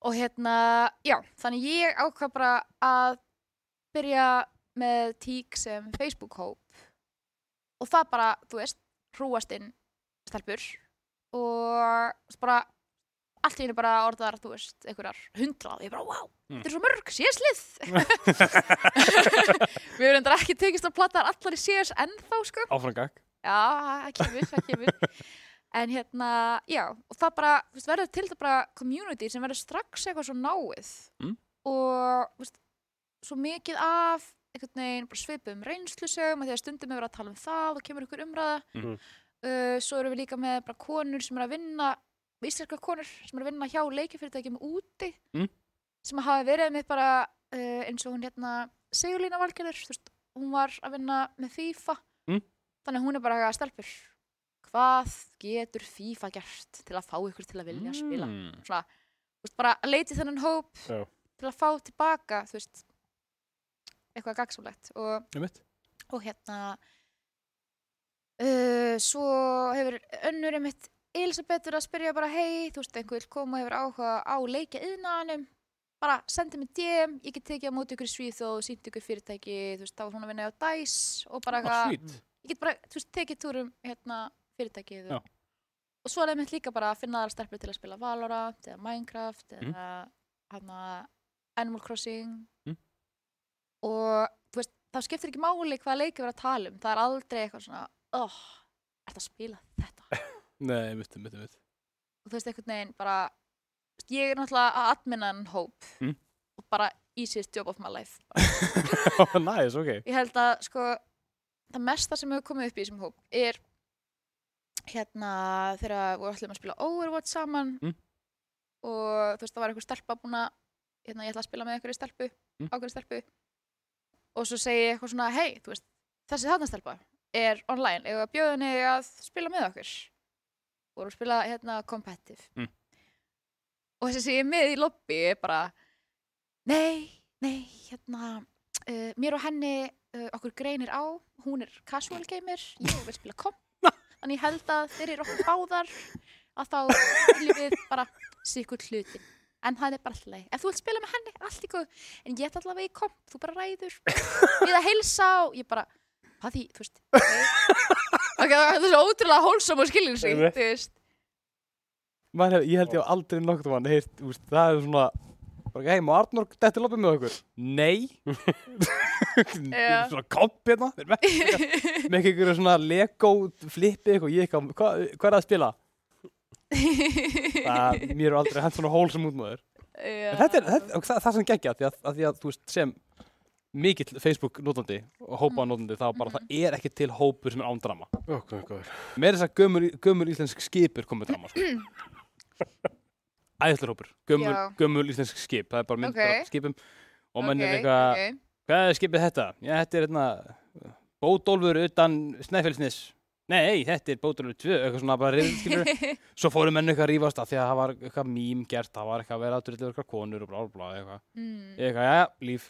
S2: og hérna, já, þannig ég ákvað bara að byrja með tík sem Facebook-hóp og það bara, þú veist, hrúast inn stelpur og bara allt í henni bara orðar, þú veist, einhverjar hundrað og ég bara, wow,
S1: Mm.
S2: þetta er svo mörg séslið við erum enda ekki tekist að platta allar í CS ennþá, sko
S1: áframgag.
S2: Já, það kemur, það kemur. En hérna, já, og það bara, veist, verður til það bara community sem verður strax eitthvað svo náið
S1: Mm.
S2: og, þú veist, svo mikið af einhvern veginn svipum reynslusögum að því að stundum er verið að tala um það og kemur ykkur umræða.
S3: Mhm.
S2: Uh, svo erum við líka með bara konur sem er að vinna, íslenska konur sem er að vinna hjá leikifyrirtækjum úti
S1: Mm.
S2: sem hafa verið með bara uh, eins og hún hérna Sigurlína Valgerður, hún var að vinna með FIFA
S1: Mm.
S2: þannig að hún er bara að stelpur hvað getur FIFA gert til að fá ykkur til að vilja spila
S1: Mm.
S2: svona, bara að leiti þennan hóp
S3: Já.
S2: til að fá tilbaka þú veist eitthvað gagsamlegt og,
S1: Einmitt.
S2: og hérna uh, svo hefur önnur einmitt Elisabeth verið að spyrja bara hei, þú veist, einhver koma hefur áhuga á leikja yðnaðanum bara sendi mig DM, ég get tekið á móti ykkur í Svíþjóð og sínt ykkur fyrirtæki þú veist, þá var hún að vinna á DICE og bara eitthvað ég get bara, þú veist, tekið túrum hérna fyrirtækið og, og svo er það mitt líka bara að finna aðra stelpur til að spila Valorant eða Minecraft
S1: Mm.
S2: eða hana, Animal Crossing
S1: Mm.
S2: Og veist, þá skiptir ekki máli hvað leikir vera að tala um, það er aldrei eitthvað svona oh, ert að spila þetta
S1: Nei, einmitt, einmitt, einmitt.
S2: og þú veist, einhvern veginn bara ég er náttúrulega að adminna en hóp
S1: Mm.
S2: og bara easiest job of my life
S1: Næs, ok.
S2: ég held að sko það mesta sem hefur komið upp í þessum hóp er hérna þegar við ætlum að spila Overwatch saman
S1: Mm.
S2: og þú veist það var einhver stelpa búin að hérna ég ætla að spila með einhverju stelpu
S1: Mm.
S2: ákveðri stelpu og svo segi ég eitthvað svona hei, þú veist, þessi þarna stelpa er online, eða henni að spila með okkur? Og voru að spila hérna competitive.
S1: Mm.
S2: og þessi sem ég er með í lobby er bara nei, nei, hérna uh, mér og henni uh, okkur greinir á, hún er casual gamer, ég vil spila komp þannig held að fyrir okkur báðar að þá viljum við bara sikur hlutin en það er bara alltaf leið, ef þú vilt spila með henni allt í góð, en ég ætla allavega í komp þú bara ræður, við að heilsa og ég bara, hvað því, þú veist ok, okay það er svo ótrúlega hólsam og skiljum sig, þú veist.
S1: Hef, ég held ég á aldrei nokkuð mann heyrt, úst, það er svona, bara, hei, má Arnór detti loppið með okkur? Nei. Svona komp hérna, með, ekki einhverju svona Lego flippi eitthvað, ég eitthvað, hvað, hvað er það að spila? Það, mér er aldrei hent svona hólsum út maður. En þetta er, þetta, það, það sem geggja, því að, að því að, þú veist, sem mikill Facebook notandi og hópa notandi, þá bara, það er ekki til hópur sem er án drama.
S3: Er góður.
S1: Meira þess að gömur, gömur íslensk skipur komið drama, sko. Æðislega hópur, gömur, gömur íslensk skip, það er bara mynd
S2: Ok.
S1: okay. skipum og menn er
S2: Ok,
S1: eitthvað, hvað er skipið þetta? Já, þetta er hérna, bótólfur utan Snæfellsnes. Nei, þetta er bótólfur 2, eitthvað svona bara reyður, skilur. Svo fóru menn eitthvað að rífast að því að það var eitthvað mím gert, það var eitthvað að vera að drullu eitthvað konur og blá, blá, eitthvað.
S2: Mm.
S1: Eitthvað, já, líf.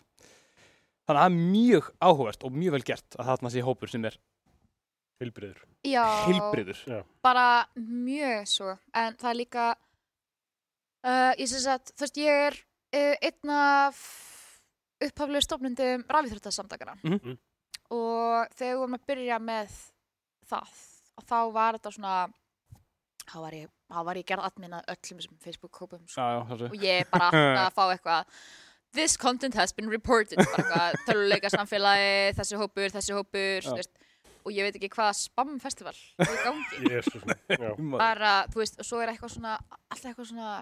S1: Þannig að það er mjög áhugavert og mjög vel gert að þarna sé hópur sem er
S3: Hilbriður.
S2: Já,
S1: heilbriður.
S2: bara mjög svo en það er líka uh, ég syns að þú veist ég er uh, einn af upphaflegu stofnundum rafíþróttasamtakana
S1: Mhm.
S3: Mhm.
S2: og þegar við vorum að byrja með það og þá var þetta svona þá var ég, þá var ég gerð admin að öllum þessum Facebook-hópum sko. Og ég bara að fá eitthvað this content has been reported töluleika samfélagi þessi hópur, þessi hópur veist, og ég veit ekki hvað spamfestival er í gangi. Bara, þú veist, og svo er eitthvað svona alltaf eitthvað svona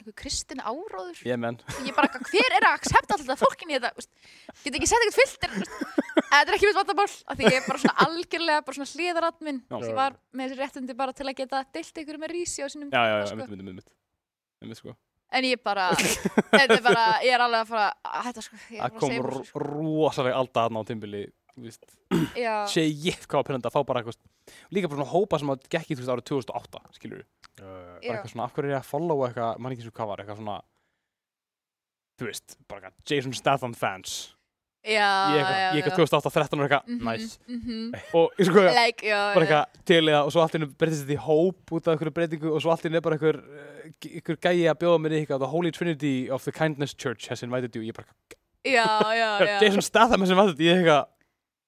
S2: einhver kristin áróður
S1: Ég menn.
S2: og ég bara, hver er að accepta alltaf fólkin í þetta get ekki sett eitthvað filter þetta er ekki mitt vandamál af því ég er bara svona algjörlega bara svona hliðaratminn
S1: Já.
S2: ég var með þessi réttindi bara til að geta deilt einhverju með rísi á sínum
S1: Já, já, já,
S2: sko.
S1: einmitt, einmitt, einmitt. Einmitt, sko.
S2: en ég bara, þetta er bara ég er alveg að fara að hætta sko
S1: Það
S2: að
S1: kom
S2: sko.
S1: rosalega alltaf aðna á tímbili, sé ég hvað var pyrrandi að fá bara eitthvað líka bara svona hópa sem að gekk í þú veist árið 2008 skilur
S3: já.
S1: Bara eitthvað svona af hverju er ég að followa eitthvað mann ekki svo hvað var eitthvað svona þú veist bara eitthvað Jason Statham fans.
S2: Já,
S1: ég eitthvað,
S2: já,
S1: ég eitthvað 2008 13 og eitthvað
S2: Mhm,
S1: nice.
S2: mhm.
S1: og ég sko
S2: like, já,
S1: bara eitthvað til það og svo allt í hennu breytist þetta í hóp út af einhverju breytingu og svo allt í hennu er bara einhver eh, einhver gæi að bjóða mér í eitthvað the Holy Trinity of the Kindness Church has invited you. Ég bara
S2: já, já, já,
S1: Jason Statham has invited you ég eitthvað.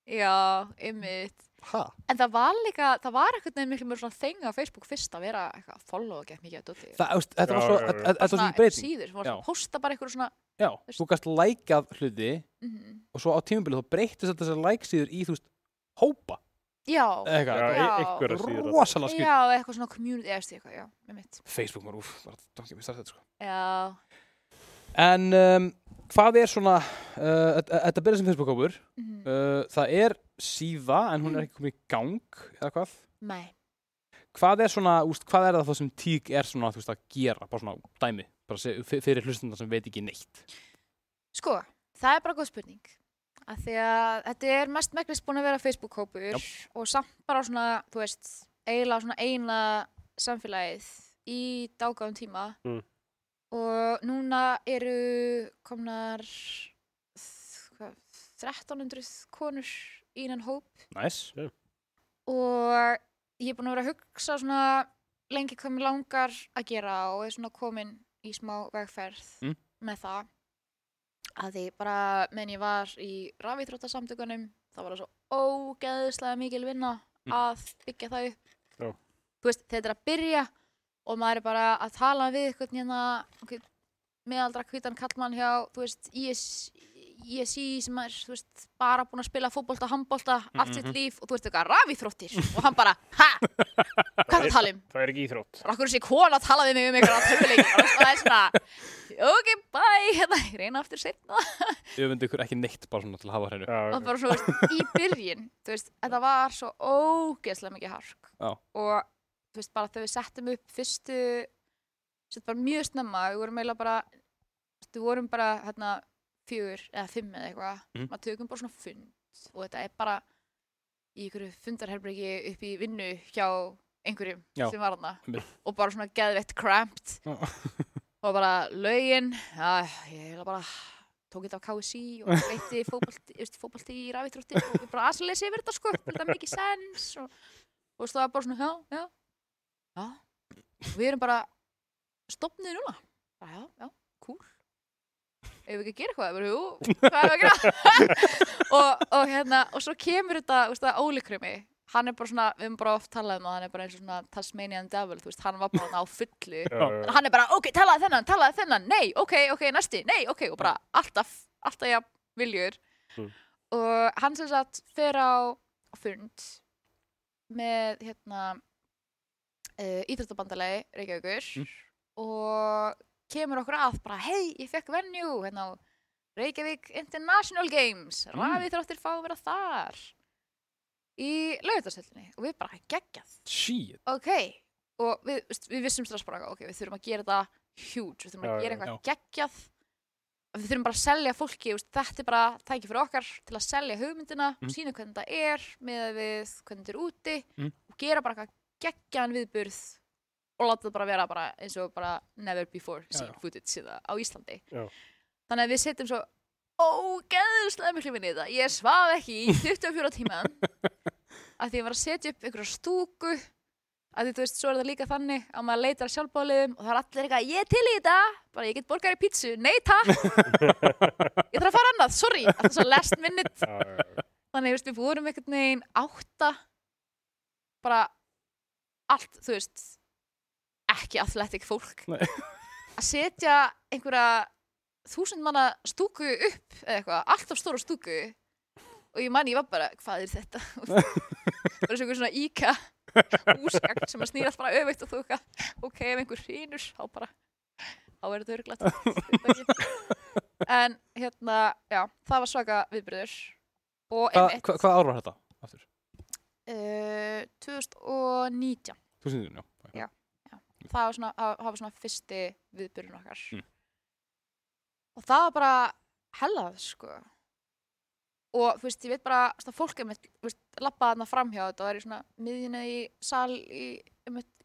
S2: Já, ymmit
S1: hæ?
S2: En það var líka, það var eitthvað nefnir miklu mjög svona þeng á Facebook fyrst að vera eitthvað að follow og gett mikið að dóti.
S1: Það, veist, þetta var svo, þetta þetta var
S2: Svona
S1: svona breyting.
S2: síður sem var svona að posta bara eitthvað svona,
S1: Já,
S2: Veist-
S1: þú gast lækað hluti
S2: mm
S1: og svo á tímabilið þá breyttist þetta þessar læksíður í þú veist hópa.
S2: Já,
S1: eitthvað,
S3: Já, e- síður.
S1: rosalega skrítið.
S2: Já, eitthvað svona community, eða ég eitthvað, já, með mitt.
S1: Facebook var úf, bara ég mér startið sko.
S2: Já,
S1: En um, hvað er svona, uh, þetta- þetta byrja sem Facebook-hópur,
S2: mhm,
S1: uh, það er síða en hún er ekki komin í gang eða hvað?
S2: nei.
S1: Hvað er svona, úst, hvað er það sem tík er svona, veist, að gera, bara svona dæmi, bara fyrir hlustundar sem veit ekki neitt?
S2: Sko, það er bara góð spurning. Að því að þetta er mest megnist búin að vera Facebook-hópur og samt bara svona, þú veist, eiginlega svona eina samfélagið í dágáðum tíma.
S3: Mm.
S2: Og núna eru komnar hvað, 1300 konur í innan hóp
S1: Næs.
S2: og ég er búin að vera að hugsa svona lengi hvað mér langar að gera og er svona komin í smá vegferð
S1: Mm.
S2: með það að því bara meðan ég var í rafíþróttasamtökunum þá var það svo ógeðslega mikil vinna
S1: Mm.
S2: að byggja það upp þú veist, þetta er að byrja og maður er bara að tala við eitthvað hérna meðaldra hvítan kallmann hjá þú veist, IS, ISI sem er þú veist, bara búin að spila fótbolta, handbolta allt sitt
S1: Mhm.
S2: líf og þú veist eitthvað rafíþróttir og hann bara, ha, hvað er það að tala um
S3: Það er ekki íþrótt.
S2: Akkur þessi kona að tala við mig um töluleiki og það er svona ok, bye, hérna, ég reyna aftur setna
S1: Ég myndi ykkur ekki neitt bara svona til að hafa hreinu.
S3: Já,
S2: og bara svo, veist, í byrjun þú veist, þetta var svo ógeðslega mikið hark
S1: Já.
S2: og þú veist, bara þegar við settum upp fyrstu sett bara mjög snemma, við vorum eiginlega bara við vorum bara hérna fjögur eða fimm eða eitthvað.
S1: Mhm.
S2: maður tökum bara svona fund og þetta er bara í einhverju fundarherbyrgi upp í vinnu hjá einhverjum
S1: Já.
S2: sem var hana og bara svona geðveitt cramped.
S1: Já.
S2: og bara já, ég heila bara tók þetta á KSI og veitti veist, fótbolti í rafitrótti og bara aðslega yfir þetta sko. Þetta mikið sens og, og það var bara svona, já, já já, og við erum bara stopnið núna. Já, já, cool ef við ekki gera eitthvað, bara, jú, hvað er að gera? Og, og hérna og svo kemur þetta, þú veist það, ólíkrumi hann er bara svona, við höfum bara oft talað um að hann er bara eins og svona Tasmanian Devil, þú veist, hann var bara á fullu. En hann er bara, ok, talaði þennan, talaði þennan, nei, ok, ok, næsti, nei, ok, og bara alltaf, alltaf ja, viljur.
S3: Mm.
S2: Og hann sem sagt fer á fund með, hérna, uh, Íþróttabandalagi Reykjavíkur.
S1: Mm.
S2: og kemur okkur að bara, hei, ég fekk venju, hérna, á Reykjavík International Games,
S1: Mm.
S2: rafíþróttir fá að vera þar í laugardagshöllinni og við bara geggjað
S1: Shit.
S2: ok, og við, við vissum strax bara, ok, við þurfum að gera þetta huge, við þurfum
S3: Já,
S2: að gera eitthvað geggjað við þurfum bara að selja fólki þetta er bara tæki fyrir okkar til að selja hugmyndina
S1: Mm.
S2: sína hvernig þetta er með við hvernig þetta er úti
S1: Mm.
S2: og gera bara eitthvað geggjaðan viðburð og láta það bara vera bara eins og bara never before seen footage á Íslandi.
S3: Já.
S2: þannig að við setjum svo ógeðslega miklu vinni í þetta ég svaf ekki í 24 tíma að því ég var að setja upp einhverja stúku að því þú veist, svo er það líka þannig að maður leitar sjálfbáliðum og það er allir eitthvað, ég er til í þetta. Bara ég get borgar í pítsu, nei takk. Ég þarf að fara annað, sorry. Það er svo last minute. Þannig, þú veist, við vorum einhvern veginn átta bara allt, þú veist ekki athletic fólk
S1: Nei.
S2: að setja einhverja þúsund manna stúku upp eða eitthvað, alltaf stóra stúku og ég man, ég var bara, hvað er þetta bara eins og einhver svona íka úsgagn sem að snýra allt bara öfitt og þú eitthvað, ok, ef einhver hrýnur þá bara, þá er þetta örglætt en hérna, já, það var svaka viðbyrður og
S1: Hva, hva, hvað ár var þetta?
S2: Uh, 2019
S1: Þú sinni, já.
S2: Það var svona, það það var svona fyrsti viðbyrðun okkar
S1: Mm.
S2: og það var bara hellað sko og þú veist, ég veit bara að fólk er veist, lappaði þarna framhjá þetta og er í svona miðjuna í sal í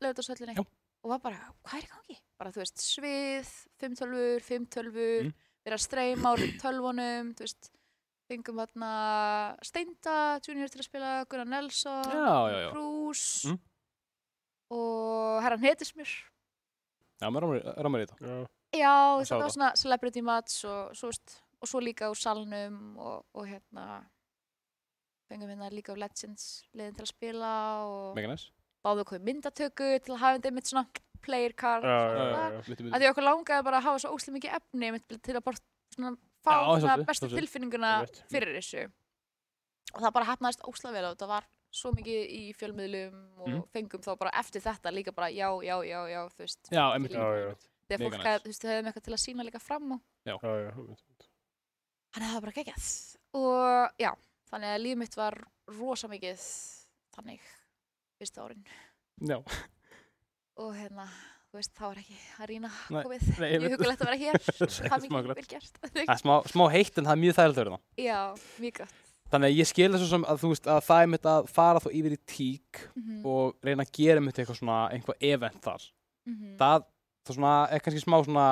S2: lögutarsöllinni og var bara, hvað er í gangi? bara þú veist, svið, fimm tölvur, fimm tölvur
S1: Mm.
S2: vera að streyma úr tölvunum þú veist, fengum þarna Steinda, Junior til að spila Gunnar Nelson. Bruce
S1: Mm.
S2: Og herran Hetismur
S1: Já, maður rámar í þetta.
S3: já.
S2: þetta var
S1: það.
S2: svona celebrity match og svo, veist, og svo líka úr salnum og, og hérna fengum hérna líka úr Legends liðin til að spila og
S1: næs.
S2: báðu okkur myndatöku til að hafa þetta einmitt svona player card
S3: Já,
S2: og
S3: já,
S2: svona.
S3: já, já.
S1: Vittu,
S2: að
S1: vittu.
S2: því okkur langaði bara að hafa svo óslega mikið efni einmitt til að bara svona, fá
S1: Já,
S2: bestu tilfinninguna fyrir þessu og það bara hefnaðist óslega vel og þetta var svo mikið í fjölmiðlum og
S1: Mhm.
S2: fengum þá bara eftir þetta líka bara já, já, já, já, þú veist
S1: Já, einmitt,
S2: Já,
S3: já.
S2: þegar fólk þú veist, þau hefðum eitthvað til að sína líka fram á.
S3: Já, já, einmitt.
S2: þannig að það var bara geggjað. Og já, þannig að líf mitt var rosa mikið þannig fyrstu árin.
S1: Já,
S2: og hérna, þú veist, það var ekki að rýna
S1: Nei,
S2: COVID,
S1: nei,
S2: ég
S1: einmitt.
S2: hugulegt að vera hér. Það er
S1: er smá heitt en það er mjög þægilegt að vera það.
S2: já, mjög gott
S1: Þannig að ég skil þessu sem að þú veist að það er mitt að fara þá yfir í tík
S2: mm
S1: og reyna að gera mitt eitthvað svona, einhvað event þar.
S2: -hmm.
S1: Það, það svona, er kannski smá svona,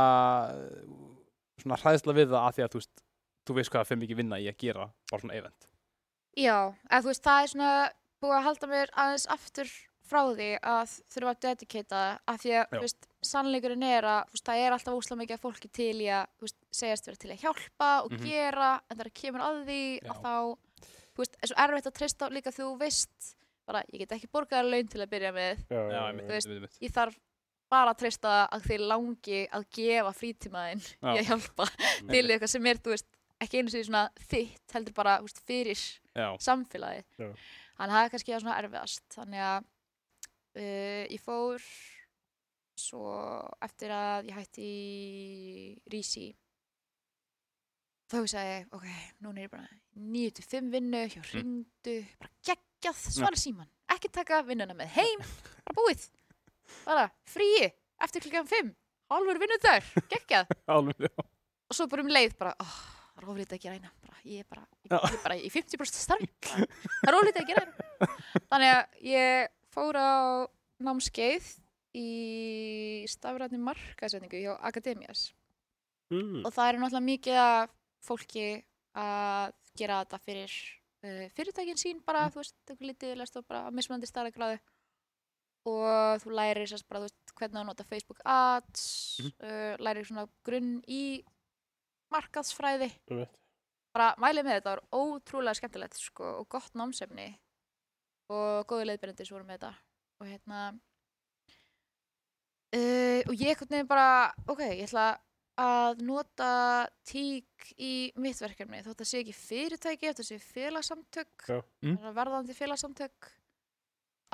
S1: svona hræðsla við það að því að þú veist, þú veist hvað það fyrir mikið vinna í að gera bara svona event.
S2: Já, eða þú veist, það er svona búið að halda mér aðeins aftur frá því að þurfa að dedikata af því að, þú veist, sannleikurinn er að, þú veist, það er alltaf úslega mikið af fólki til í að, þú veist, segjast vera til að hjálpa og
S1: Mhm.
S2: gera, en það kemur að því
S1: Já.
S2: að þá, veist, er svo erfitt að treysta á líka þú veist, bara, ég get ekki borgað laun til að byrja með,
S3: Já,
S1: Já,
S3: já,
S2: Þú veist,
S1: einmitt.
S2: ég þarf bara að treysta að þeir langi að gefa frítímaðinn
S1: Já.
S2: í að hjálpa til eitthvað sem er, þú veist, ekki einu sinni svona þitt, heldur bara, þú veist, fyrir
S1: Já,
S2: samfélagið
S3: Já.
S2: þannig að það er kannski svona erfiðast þannig að uh, ég fór svo eftir að ég hætti í Rísi þá hugsaði ég ok, núna er ég bara 9-5 vinnu hjá
S1: Mm.
S2: hringdu bara geggjað, svara síman ekki taka vinnuna með heim, bara búið. Bara fríi eftir klukkan 5 hálfur vinnu þar, geggjað. Og svo bara um leið bara, oh, að gera eina bara, ég er bara, ég, er bara í 50% starfi bara, það er ofrið að gera eina. Þannig að ég fór á námskeið í stafræðni markaðsendingu hjá Akademias
S3: Mm.
S2: og það er náttúrulega mikið af fólki að gera þetta fyrir uh, fyrirtækin sín bara, þú veist, eitthvað lítið lest og bara mismunandi stærðagráðu og þú lærir sérst bara, þú veist, hvernig að nota Facebook Ads
S1: Mhm.
S2: uh, lærir svona grunn í markaðsfræði.
S3: Einmitt.
S2: bara mælið með þetta, það var ótrúlega skemmtilegt sko, og gott námsefni. Og góði leiðbyrjandi sem voru með þetta. Og hérna uh, og ég einhvern veginn bara ok, ég ætla að nota tík í mitt verkefni þótt að sé ekki fyrirtæki, þetta sé félagsamtök.
S1: Mm.
S2: verðandi félagsamtök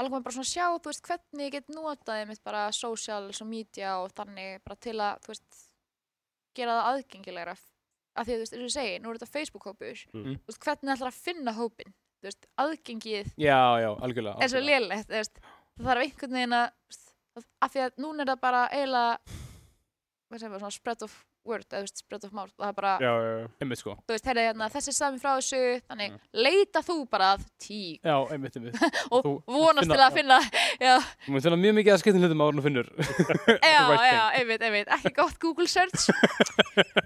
S2: alveg bara svona sjá, þú veist, hvernig ég get notað einmitt bara socials og media og þannig bara til að, þú veist gera það aðgengilegra af því að þú veist, eins og ég segi, nú er þetta Facebook-hópur
S3: Mm.
S2: þú veist, hvernig ætlar að finna hópin þú veist, aðgengið
S1: Já, já, algjörlega. algjörlega.
S2: lélegt það þarf einhvern veginn að af því að núna er það bara eiginlega hvað segir maður, svona spread of word eða þú veist, spread of mouth, það er bara
S3: Já, já, já.
S1: Einmitt, sko.
S2: þú veist, heyrðu, hérna, þessi er sami frá þessu þannig,
S1: Mm.
S2: leita þú bara að tík
S1: Já, einmitt, einmitt.
S2: og
S1: Þú
S2: vonast
S1: finna-
S2: til að finna já,
S1: Þú múið finna mjög mikið að skiptum hlutum en þú finnur.
S2: já,
S1: right
S2: já, einmitt, einmitt ekki gott Google search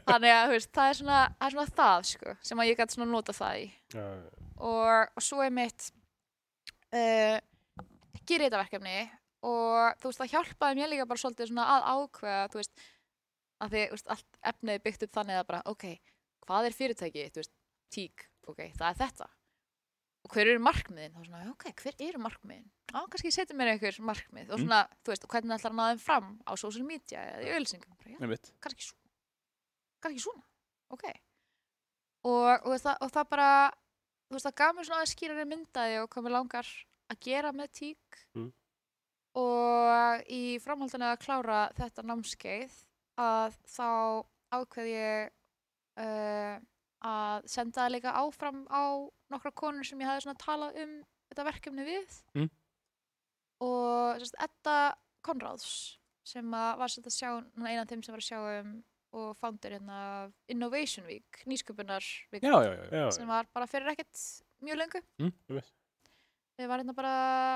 S2: þannig að, þú veist, það er svona það, er svona það sko, sem að ég gæti svona nota það í
S3: já, já.
S2: og, og svo er mitt uh, gerir þetta verkefni og þú veist það hjálpaði mér líka bara svolítið svona að ákveða þú veist að því veist, allt efnið er byggt upp þannig að bara ok, hvað er fyrirtæki, veist tík, ok, það er þetta. Og hver eru markmiðin, þá svona ok, hver eru markmiðin, á kannski setjum mér einhver markmið. Og
S1: Mm.
S2: svona, þú veist, og hvernig ætlar að ná þeim fram? Á social media eða í ölsingum
S1: Einmitt.
S2: kannski svona kannski svona, ok. Og, og, það, og það bara þú veist það gaf mér svona aðeins skýrari myndaði og hvað mér langar að gera með tík
S3: Mm.
S2: og í framhaldinu að klára þetta námskeið að þá ákveð ég uh, að senda það líka áfram á nokkra konur sem ég svona talað um þetta verkefni við
S1: Mm.
S2: og sérst, Edda Konráðs sem var sérst að sjá núna eina af þeim sem var að sjá um og founder hérna Innovation Week, nýsköpunar
S1: Já, já, já. já.
S3: Já,
S2: sem var bara fyrir ekkert mjög lengu
S1: Mm.
S2: Við var hérna bara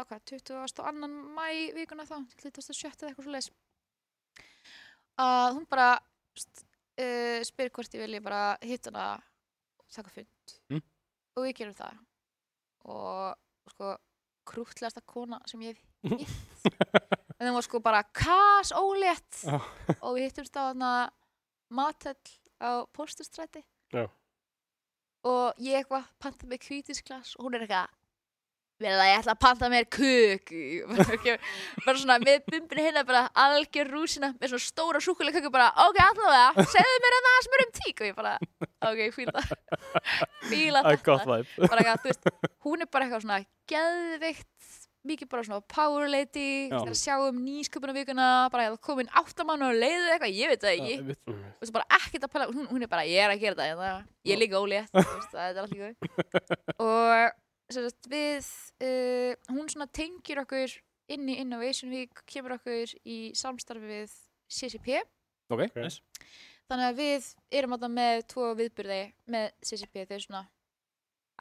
S2: hvað, 20. annan mæ vikuna þá 27. eða eitthvað svo leis að hún bara uh, spyr hvort ég vilji bara hitt hana og taka fund
S1: Mm.
S2: og við gerum það og, sko krútlegasta kona sem ég hef hitt en það var sko bara kas ólétt
S1: Já.
S2: og við hittumst á hana matell á póstustræti
S3: Já.
S2: og ég eitthvað panta með kvítisglas og hún er eitthvað vel að ég ætla að panta mér köku bara svona með bumbinu hérna bara algjör rúsina með svona stóra súkulega köku bara ok, allavega, segðu mér að það sem er um tík. Og ég bara, ok, fíla fíla þetta. bara eitthvað, þú veist, hún er bara eitthvað svona geðveikt mikið bara svona power lady að sjá um nýsköpunarvíkuna bara að komin áttamann og leiðu eitthvað, ég veit það ekki.
S3: Mm.
S2: þú veist, bara ekkert að pæla, hún, hún er bara, ég er að gera þetta hérna. ég er líka ólétt, er alltaf sagt, við uh, hún svona tengir okkur inn í Innovation Week, kemur okkur í samstarfi við CCP
S1: Ok, nice.
S2: Þannig að við erum þarna með tvo viðburði með CCP, þau svona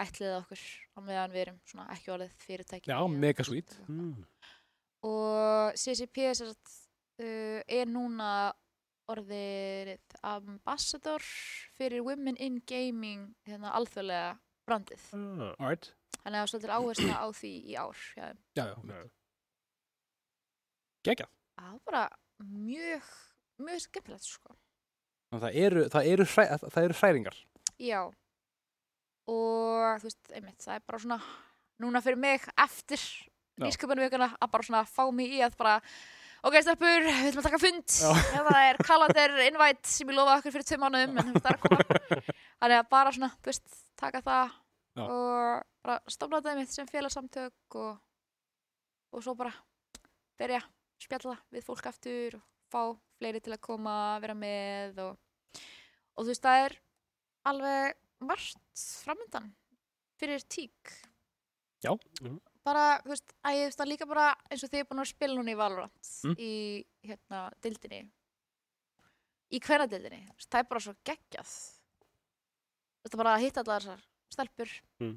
S2: ætliða okkur á meðan við erum svona ekki orðið fyrirtæki.
S1: Já, mega sweet.
S3: Mm.
S2: og CCP sem sagt, uh, er núna orðið ambassador fyrir Women in Gaming hérna alþjóðlega brandið.
S3: Ah,
S2: þannig að það er svolítið áhersla á því í ár já,
S1: Já, já, geggjað.
S2: Það var bara mjög mjög skemmtilegt sko.
S1: Það eru, það eru, hræ, það eru hræringar.
S2: Já. Og þú veist, einmitt, það er bara svona núna fyrir mig eftir
S1: Já.
S2: nýsköpunarvíkuna að bara svona fá mig í að bara ok, stelpur, við ætlum að taka fund. Það er kalender invite sem ég lofa okkur fyrir tvei mánuðum en það er að koma. Þannig að bara svona, þú veist, taka það
S1: Já.
S2: og bara stofna þetta mitt sem félagsamtök og, og svo bara byrja að spjalla við fólk aftur og fá fleiri til að koma að vera með og, og þú veist, það er alveg margt framöndan fyrir tík
S1: Já.
S3: Mhm.
S2: bara, þú veist, að ég veist það líka bara eins og þið er búin að spila núna í Valorant
S1: Mm.
S2: í, hérna, dildinni í hverja dildinni það er bara svo geggjað þetta bara að hitta allar þessar stelpur
S3: Mm.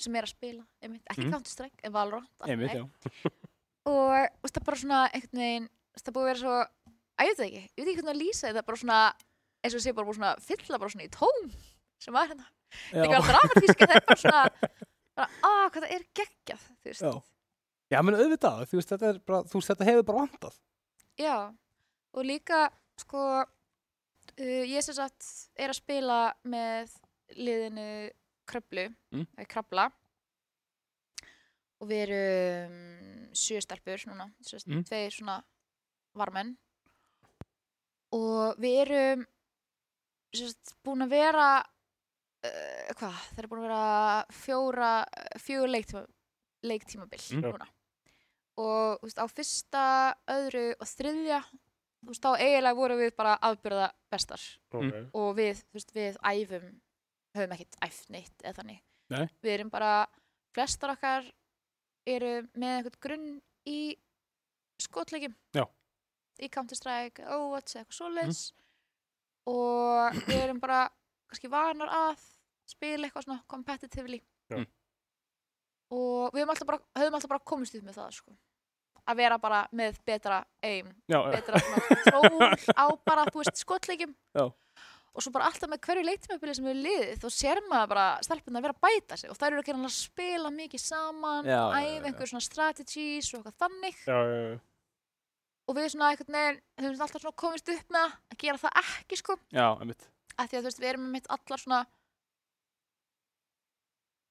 S2: sem er að spila einmitt, ekki
S1: Mm.
S2: Counter-Strike, en Valorant
S1: Einmitt, já.
S2: Og það er bara svona einhvern veginn, það búið að vera svo að ég veit það ekki, ég veit ekki hvernig að lýsa þetta bara svona, eins og sé bara búið svona fylla bara svona í tóm sem var hérna. Það er ekki alveg dramatísk, það er bara svona bara, að hvað það er geggjað þú veist,
S1: Já. Já, menn auðvitað, þú veist, þetta bara, þú veist, þetta hefur bara vantað.
S2: Já, og líka sko uh, ég sem sagt er að spila með liðinu Kröplu,
S1: Mm.
S2: mm. Krabla og við erum sjö stelpur núna, sagt,
S1: Mm.
S2: tveir svona varmenn og við erum sagt, búin að vera uh, hvað, það er búin að vera fjóra, fjögur leiktíma, leiktímabil
S1: Mm.
S2: núna og þú veist, á fyrsta, öðru og þriðja þú veist, þá eiginlega vorum við bara afbyrða bestar
S3: ok.
S2: og við, þú veist, við æfum höfum ekkert æft neitt eða þannig
S1: Nei.
S2: við erum bara, flestar okkar eru með einhvern grunn í skotleikjum
S1: Já.
S2: í Counter-Strike, Overwatch eða eitthvað svoleiðis og við erum bara kannski vanar að spila eitthvað svona competitively
S3: Já.
S1: Mm.
S2: og við höfum alltaf bara, höfum alltaf bara komist upp með það sko. að vera bara með betra aim
S1: Já,
S2: betra svona tról á bara, þú veist, skotleikjum
S1: Já.
S2: Og svo bara alltaf með hverju leiktímabili sem við liðið þá sér maður bara stelpunna vera að bæta sig og þær eru að gera að spila mikið saman
S1: Já,
S2: og æfa einhver svona strategies og eitthvað þannig.
S3: Já, já, já.
S2: og við svona einhvern veginn höfum alltaf svona komist upp með að gera það ekki sko.
S1: Já, einmitt.
S2: Af því að þú veist, við erum með mitt allar svona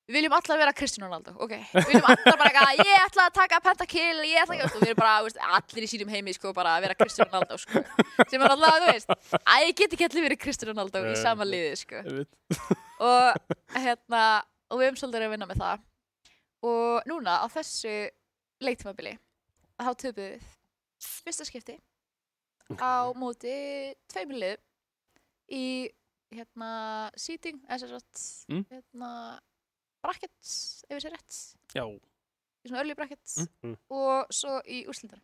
S2: við viljum allar vera Kristján Ronaldo, ok? Við viljum allar bara eitthvað, ég ætla að taka pentakill ég ætla ekki, og við erum bara, veist, allir í sínum heimi sko, bara að vera Kristján Ronaldo, sko. Sem er alltaf, þú veist, að ég get ekki allir verið Kristján Ronaldo í sama liði, sko. og hérna, og við höfum svolítið að vinna með það. Og núna á þessu leiktímabili þá töpuðum við fyrsta skipti á móti tveimur lið í hérna seating, eða hérna brackets, ef ég sé rétt.
S1: Já,
S2: í svona early brackets.
S1: Mm.
S3: Mm.
S2: og svo í úrslitan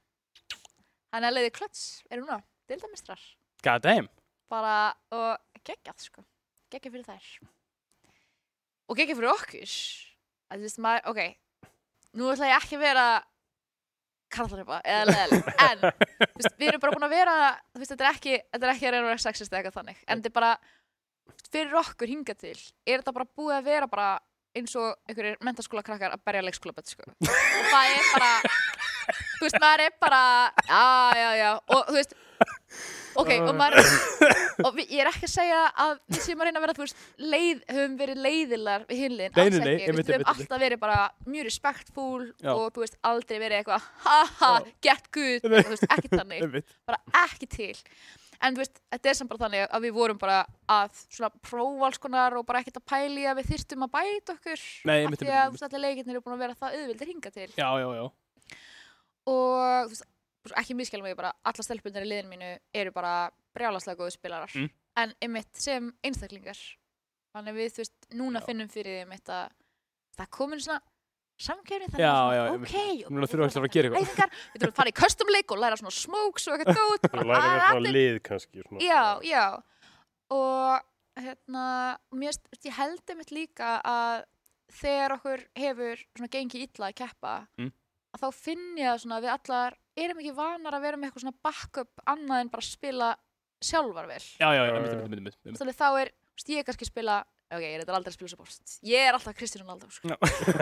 S2: þannig að leiði klöts eru núna deildamistrar
S1: god damn
S2: bara og geggjað sko. Geggjað fyrir þær. Og geggjað fyrir okkur. Að þú veist maður, ok. Nú ætla ég ekki að vera kallarripa eða leðileg en þú veist, við erum bara búin að vera þú veist, þetta er ekki, þetta er ekki að reyna að vera sexist eða eitthvað þannig. En þetta er bara fyrir okkur hinga til er þetta bara búið að vera bara eins og einhverjir mentaskóla krakkar að berja leikskólaböld sko. og það er bara þú veist, maður er bara já, já, já og þú veist ok, og maður og við, ég er ekki að segja að við séum að reyna að vera, þú veist, leið, höfum verið leiðilar við hinliðin,
S1: Nei,
S2: alls ekki, við höfum
S1: einmitt.
S2: alltaf verið bara mjög respektfúl og, þú veist, aldrei verið eitthvað, haha, get good, þú veist, ekki þannig, bara ekki til. En þú veist, þetta er samt bara þannig að við vorum bara að svona prófa alls konar og bara ekkert að pæli að við þyrstum að bæta okkur.
S1: Nei,
S2: af því að
S1: einmitt.
S2: þú veist, allir leikirnir eru búin að vera það auðvildir hinga til.
S1: Já, já, já.
S2: og þú veist, ekki miskjálum mig bara alla stelpunir í liðinu mínu eru bara brjálaslega góðu spilarar
S1: Mm.
S2: en einmitt sem einstaklingar þannig við þú veist, núna
S1: Já.
S2: finnum fyrir því einmitt að það komin svona samkefni
S1: Já,
S2: þannig að
S1: já,
S2: svona,
S1: einmitt.
S2: ok
S1: Núna þurfum við að gera eitthvað.
S2: eitthvað við þurfum að fara í custom leik og læra svona smokes og eitthvað góð
S3: Þú lærir með svona lið kannski. Svona.
S2: já, já og hérna mér, ég held einmitt líka að þegar okkur hefur svona gengið illa að keppa
S1: Mm.
S2: að þá finn ég að svona við allar erum ekki vanar að vera með eitthvað svona backup annað en bara spila sjálfar vel
S1: Já, já, já,
S3: Já, já.
S1: einmitt, einmitt.
S2: Þannig þá er, þú ég er kannski að spila ok, ég er aldrei að spila support ég er alltaf Kristján Ronaldo sko.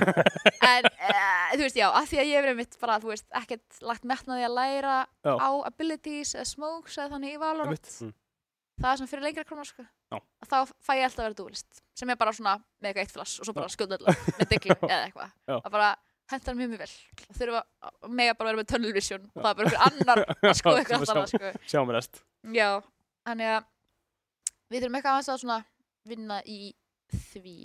S2: En uh, þú veist, já, að því að ég hef verið mitt bara, þú veist, ekkert lagt metnaði að læra
S1: Já.
S2: á abilities eða smokes eða þannig í Valorant.
S3: Mm.
S2: það er svona fyrir lengra krónar sko. Að þá fæ ég alltaf að vera dualist sem er bara svona með eitthvað eitt flass og svo bara skjóta öll með diglu eða eitthvað að bara hentar mjög mjög vel og þurfa að mega bara vera með tunnel vision og það er bara einhver annar að skoða eitthvað
S1: Sem að
S2: allt annað sko.
S1: Við
S2: að þurfum eitthvað aðeins að vinna í því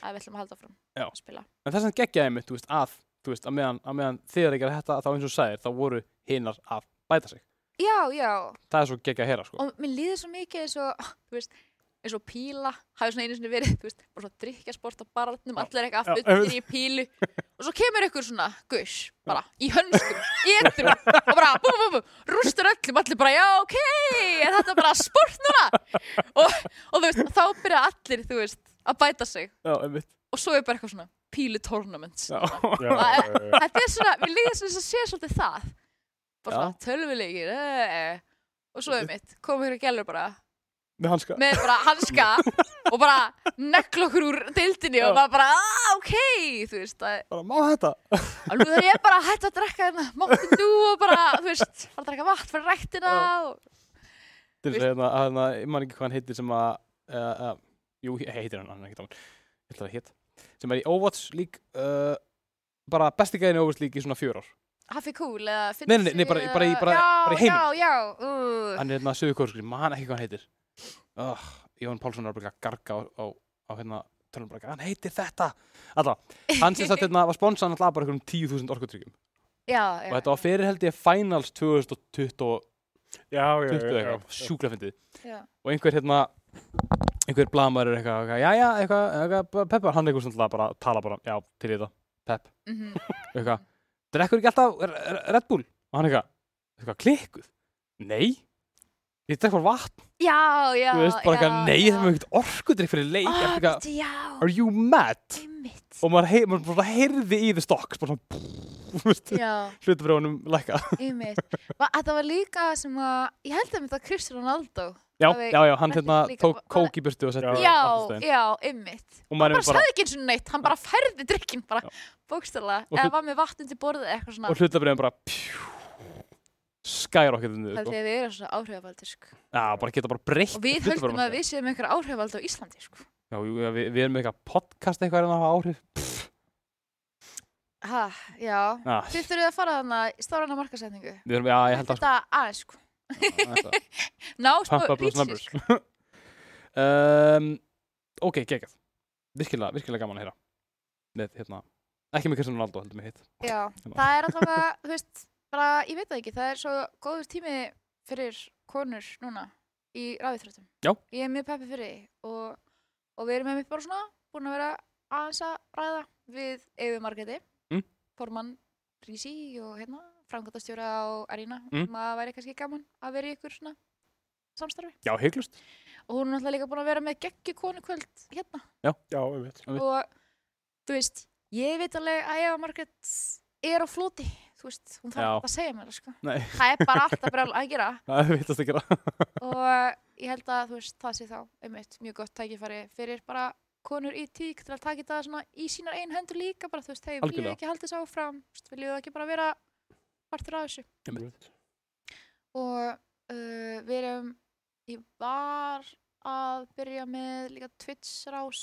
S2: að við ætlum að halda fram
S1: Já.
S2: að spila
S1: En þess að geggjaði mitt, þú veist, að, þú veist, að meðan, að meðan þið er ekki að þetta, þá eins og þú sagðir, þá voru hinnar að bæta sig.
S2: já, já,
S1: Það er svo geggjað að heyra, sko.
S2: og mér líður svo mikið eins og, þú veist, eins og píla hafi svona einu sinni verið, þú veist, bara svona drikkjasport á barnum, allir eitthvað fullir í pílu. Og svo kemur ykkur svona guss, bara, í hönskum í etru, og bara bú, bú, bú, rústur öllum, allir bara, já, ok er þetta bara sport núna. Og, og þú veist, þá byrja allir, þú veist að bæta sig,
S1: Já, einmitt.
S2: og svo er bara eitthvað svona pílu tournaments. Og- þetta er svona, mér líður svona að sé svolítið það. Bara svona tölvuleikir eh, og svo er mitt, komum hér að gælur bara
S1: Með hanska.
S2: með bara hanska og bara negla okkur úr deildinni og
S1: Já.
S2: maður bara, ah, ok þú veist, er
S1: Bara, má þetta?
S2: alveg þegar ég bara hætt að drekka hérna máttu nú og bara, þú veist fara að drekka vatn fyrir ræktina
S1: Já.
S2: og,
S1: Til þess að hérna, að hérna, ég man ekki hvað hann heitir sem að, uh, uh, jú, heitir hann, hann er ekki dámur, ég ætla að hétt, sem er í Overwatch League, uh, bara besti gæðin í Overwatch League í svona fjör ár.
S2: Hafi cool eða
S1: Nei, nei, nei, bara- bara bara-
S2: já,
S1: bara í heiminum.
S2: Já, já, uh,
S1: Hann er hérna sögur kórskrið, man ekki hvað hann heitir. Oh, Jón Pálsson er bara að garga á, á, á hérna, tölum bara, hann heitir þetta. Alla, hann sem sagt hérna var sponsan alltaf bara einhverjum 10.000 orkutryggum.
S2: já,
S1: Og þetta var fyrir held ég Finals 2020
S3: Já, já, já, já,
S1: eitthvað, sjúkla fyndið.
S2: já.
S1: og einhver hérna einhver blaðmæður er eitthvað, eitthvað, já, já, eitthvað, eitthvað, Peppa, hann er eitthvað svona bara, tala bara, já, til þetta, Pepp,
S2: mhm,
S1: eitthvað, drekkur ekki alltaf Red Bull, og hann eitthvað, eitthvað, klikkuð, nei, ég drekk bara vatn,
S2: já, já
S1: þú veist, bara eitthvað,
S2: já,
S1: nei,
S2: já.
S1: það er ekkert orkudrykk fyrir leik, oh, eitthvað,
S2: bíddu, já,
S1: are you mad?
S2: einmitt
S1: Og maður, hei, maður bara heyrði í the stocks, bara svona, þú veist,
S2: já,
S1: hlutabrjónum lækka.
S2: einmitt Va- þetta var líka sem að ég held að þetta Cristiano Ronaldo
S1: Já,
S2: Það við-
S1: já, já, hann hérna
S2: líka-
S1: tók
S2: var-
S1: kók í burtu og setti
S3: Já.
S2: já,
S1: afturstæðin.
S2: já, einmitt
S1: Og
S2: hann
S1: maður
S2: bara
S1: er bara,
S2: sagði ekki eins og neitt, hann bara færði drikkin bara bókstala, eða
S1: hlut-
S2: var með vatn undir borðið eða eitthvað svona
S1: og hlutabrjónum bara, pjú, skyrocket niður,
S2: það
S1: sko.
S2: er við erum svona áhrifavaldur sko.
S1: Já, bara geta bara breytt
S2: og við höldum að við séum einhver áhrifavald á Íslandi sko.
S1: Já, jú, já, við, við erum með eitthvað podcast eitthvað en að hafa áhrif.
S2: ha, já
S1: Já,
S2: þið þurfið að fara þarna í stárana markasetningu
S1: við erum, já, ég held að
S2: þetta aðeins sko. ná sko.
S1: um, ok, geggjað. Virkilega, virkilega gaman að heyra. Með, hérna, ekki með Kristján Ronaldo, heldur mig hitt.
S2: já,
S1: Hérna.
S2: það er allavega þú veist, bara, ég veit það ekki það er svo góður tími fyrir konur núna í ræðiþröttum
S1: Já.
S2: ég er mjög peppi fyrir því og, og við erum með mitt bara svona búin að vera aðeins að ræða við Efi Margreti
S1: Mm.
S2: formann Rísi og hérna framkvæmtastjóra á Arena
S1: Mm.
S2: um að væri kannski gaman að vera í ykkur svona samstarfi
S1: Já, hygglust.
S2: og hún er náttúrulega líka búin að vera með geggi konukvöld hérna
S3: Já, einmitt.
S1: Einmitt.
S2: og þú veist, ég veit alveg að Eva Margrét er á flóti þú veist, hún þarf ekki að segja mér sko.
S1: Nei,
S2: það er bara alltaf brjál að gera
S1: það er vitast að gera.
S2: og ég held að þú veist, það sé þá einmitt mjög gott tækifæri fyrir bara konur í tík til að taka þetta svona í sínar einn hendur líka bara þú veist, hei, viljum við ekki halda þessu áfram Þú veist, viljum við ekki bara vera partur af þessu
S3: einmitt.
S2: og uh, við erum ég var að byrja með líka Twitch rás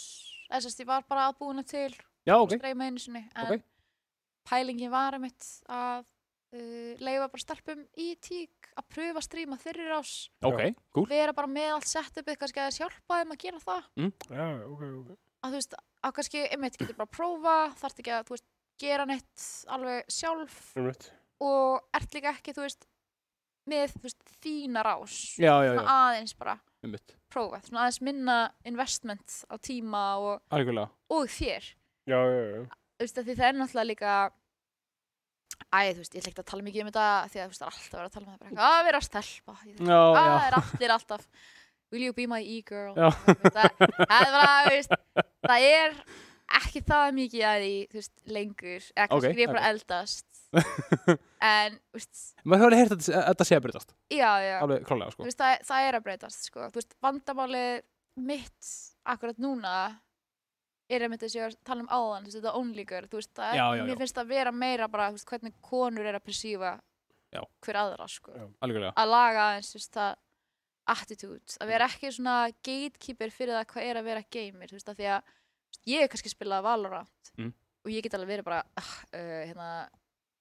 S2: eða sérst ég var bara að búina til
S1: Já, ok.
S2: streyma einu sinni en
S1: Ok.
S2: Pælingin var einmitt að uh, leifa bara stelpum í tík að pröfa að stríma þeirri rás
S1: Ok, cool.
S2: vera bara með allt setupið kannski að þess hjálpa þeim að gera það
S3: Já, ok, ok.
S2: að þú veist, að kannski einmitt getur bara að prófa þarft ekki að, þú veist, gera neitt alveg sjálf
S3: Einmitt.
S2: og ert líka ekki, þú veist með, þú veist, þína rás
S1: Já, já, já.
S2: aðeins bara
S1: Einmitt.
S2: prófa, svona aðeins minna investment á tíma og, og þér
S3: Já, já, já.
S2: Þú veist, af því það er náttúrulega líka Æ, þú veist, ég ætla ekki að tala mikið um þetta því að þú veist, það er alltaf verið að tala um eitthvað, að vera stelpa. Ég-
S1: Já,
S2: það
S1: já.
S2: er allir alltaf will you be my e-girl? Það, það er það er ekki það mikið að því, lengur. Eða kannski
S1: Ok,
S2: okay, ég er bara eldast. En,
S1: Maður hefur heyrt að þetta- að þetta sé að breytast.
S2: já, já.
S1: Klálega, sko.
S2: veist, það, það er að breytast, sko. Vandamálið mitt akkurat núna er einmitt þess að ég var að tala um áðan, þú veist, þetta girl, þú veist, það er,
S1: Já, já, já.
S2: mér finnst það vera meira bara, þú veist, hvernig konur er að persífa hver aðra, sko
S3: Já.
S1: Algjörlega.
S2: að laga aðeins, þú veist, það attitude, að vera ekki svona gatekeeper fyrir það hvað er að vera gamer, þú veist, að því að veist, ég hef kannski spilað Valorant
S1: Mm.
S2: og ég get alveg verið bara uh, hérna,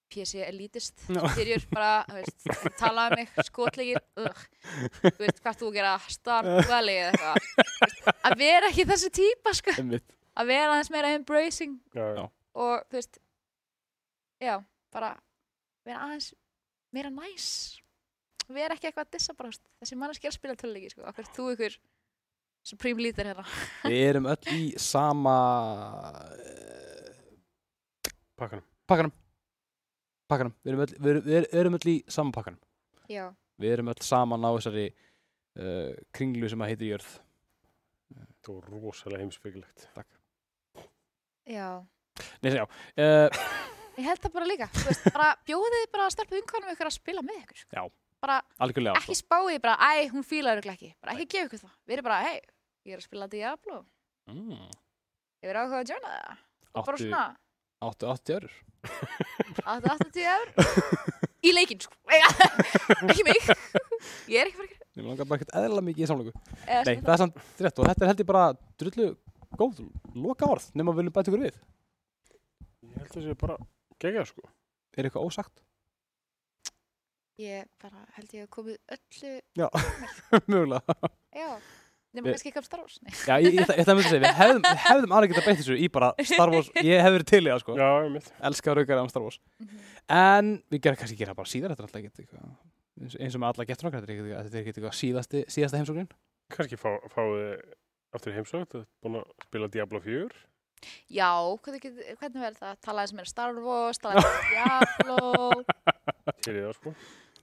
S2: PC elitist
S1: Já.
S2: styrjur bara, þú veist, tala um mig skotleikir, uh, þú veist hvað þú að gera, Stardew Valley eða eitthvað að vera ekki þessi típa sko,
S1: Einmitt.
S2: Að vera aðeins meira embracing
S3: Já,
S2: og þú veist já, bara vera aðeins meira næs vera ekki eitthvað að dissa bara þessi manneskja er að spila töluleiki sko, okkur þú ykkur supreme leader hérna
S1: Við erum öll í sama uh,
S3: Pakkanum.
S1: pakkanum. Pakkanum. Við erum öll, við erum, við erum öll í sama pakkanum.
S2: já,
S1: Við erum öll saman á þessari uh, kringlu sem að heitir jörð.
S3: Það var rosalega heimsbyggilegt.
S2: Já
S1: Nei, já. Uh,
S2: ég held það bara líka, veist, bara bjóðið bara að stelpa umkvæmum ykkur að spila með ykkur sko.
S1: Já.
S2: bara
S1: algjörlega.
S2: ekki spáið bara, æ, hún fílar ykkur ekki bara ekki gefa ykkur það, við erum bara, hei ég er að spila Diablo,
S1: Sko. Mm.
S2: ég verið áhuga að joina það og bara svona,
S1: áttu 80 eurur.
S2: 80 eur í leikinn, sko ekki mig, ég er ekki bara
S1: Ég langar bara ekkert eðla mikið í samlöku. Nei, það er samt rétt og þetta er held ég bara drullu góð loka orð nema við viljum bæta ykkur við.
S3: Ég held að það sé bara gegja, sko.
S1: Er eitthvað ósagt?
S2: Ég bara held ég að komið öllu,
S1: Já, mögulega.
S2: já, nema kannski ekki af Star Wars, nei.
S1: Já, ég, ég, ég, ég það myndi að segja, við hefðum, við hefðum alveg getað beitt þessu í bara Star Wars, ég hefði verið til í það sko,
S3: Já, ég mitt.
S1: elskar raukar um Star Wars.
S2: Mhm.
S1: En við gerum kannski gera bara síðar, þetta er alltaf eitthvað, eins, og með alla getur okkar, þetta er eitthvað- síðasti, síðasta heimsóknin.
S3: Kannski fá, aftur heimsögt, það er búin að spila Diablo 4.
S2: Já, hvernig, get- hvernig verður það? Talaði sem er Star Wars, talaði sem er Diablo,
S3: Til í það, sko.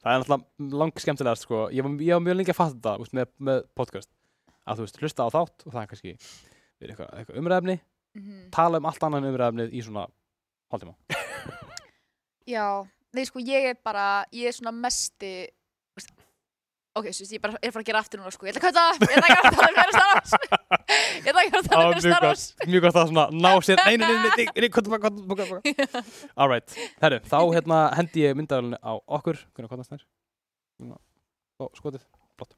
S1: Það er náttúrulega lang skemmtilegast sko, ég var, ég var mjög lengi að fatta þetta úst, með, með podcast, að þú veist, hlusta á þátt og það er kannski verið eitthvað, eitthvað umræðefni,
S2: Mhm.
S1: tala um allt annað en umræðefnið í svona hálftíma.
S2: Já, nei sko ég er bara, ég er svona mesti þú Ok, svo ég bara er að fara að gera aftur núna sko. Ég ætla að kauta, ég ætla að gera það. Fyrir Star Wars. Ég ætla að gera það. Fyrir Star Wars.
S1: Mjög gott að svona ná sér, nei, nei, nei, nei, nei, nei, hvað, hvað, hvað, hvað, hvað. Alright, herru, þá hérna hendi ég myndaðalunni á okkur, hvernig er? Ó, skotið, flott.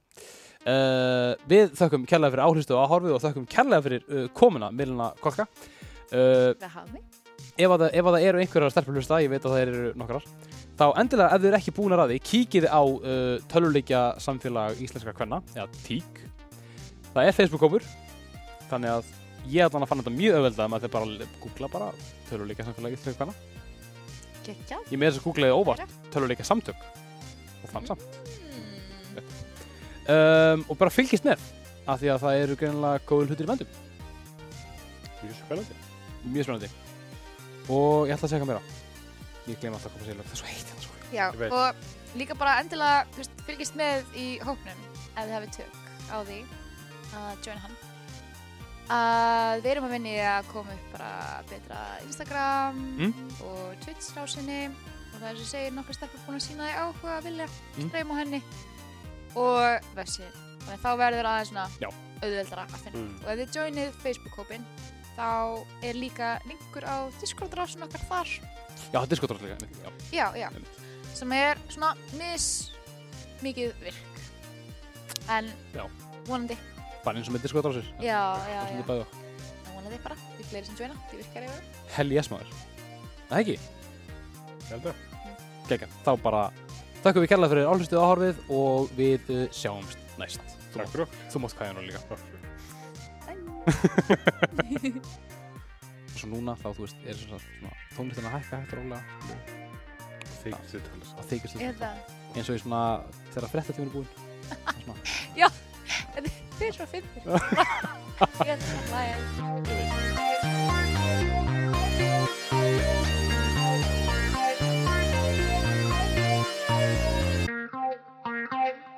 S1: Uh, við þökkum kærlega fyrir áhristu og áhorfið og þökkum kærlega fyrir uh, komuna, Milena Kolka. Uh, ef, að, það- að eru einhverjar stelpur hlusta, ég veit að það eru nokkrar, þá endilega ef þið eru ekki búin að ræði, kíkið á uh, töluleikja samfélag íslenskra kvenna, eða TÍK. Það er Facebook-kópur, þannig að ég allan að fann þetta mjög auðveldað með að þið bara googla bara töluleikja samfélag íslenskra kvenna.
S2: Gekjað
S1: Ég með þess að googlaði óvart töluleikja samtök og fann samt.
S2: mm.
S1: Um, og bara fylgist með, af því að það eru greinilega góður hlutir í vendum.
S3: Mjög spennandi.
S1: Mjög spennandi. Og ég ætla að segja hvað meira. Ég glem alltaf að koma lög, það er svo heitt hérna sko.
S2: Já, og líka bara endilega þú veist, fylgist með í hópnum ef þið hafið tök á því að join hann að við erum að vinni að koma upp bara betra Instagram
S1: Mm.
S2: og Twitch rásinni og það er sem segir nokkur stelpur búin að sína því áhuga að vilja
S1: Mm.
S2: streyma á henni og vefsið þannig að þá verður aðeins svona
S1: Já.
S2: auðveldara að finna
S3: Mm.
S2: og ef þið joinið Facebook-hópin þá er líka linkur á Discord-rásin okkar þar
S1: Já, dróðlega. Já.
S2: já, já, sem er svona mis mikið virk En
S1: Já.
S2: vonandi,
S1: bara eins og með diskotrósir
S2: já, já,
S1: Það er
S2: já.
S1: bæði okkur.
S2: Vonandi bara, við fleiri sem tveina, því virkar yfir.
S1: Hell yes maður Það ekki,
S3: Ég held að.
S1: geggjað Þá bara þakkum við kærlega fyrir áhlustuð áhorfið og við uh, sjáumst næst Þú,
S3: Takk fyrir okkur.
S1: þú mátt kvæða nú líka
S3: Takk fyrir.
S1: eins og núna þá þú veist er svona tónlistin að hækka hægt rólega.
S3: Þykist þið tala
S1: að þykist
S2: þið tala
S1: eins og í svona þegar frettatífun er búinn. Já,
S2: þetta er svo fyrir ég er svo hlæg Bye.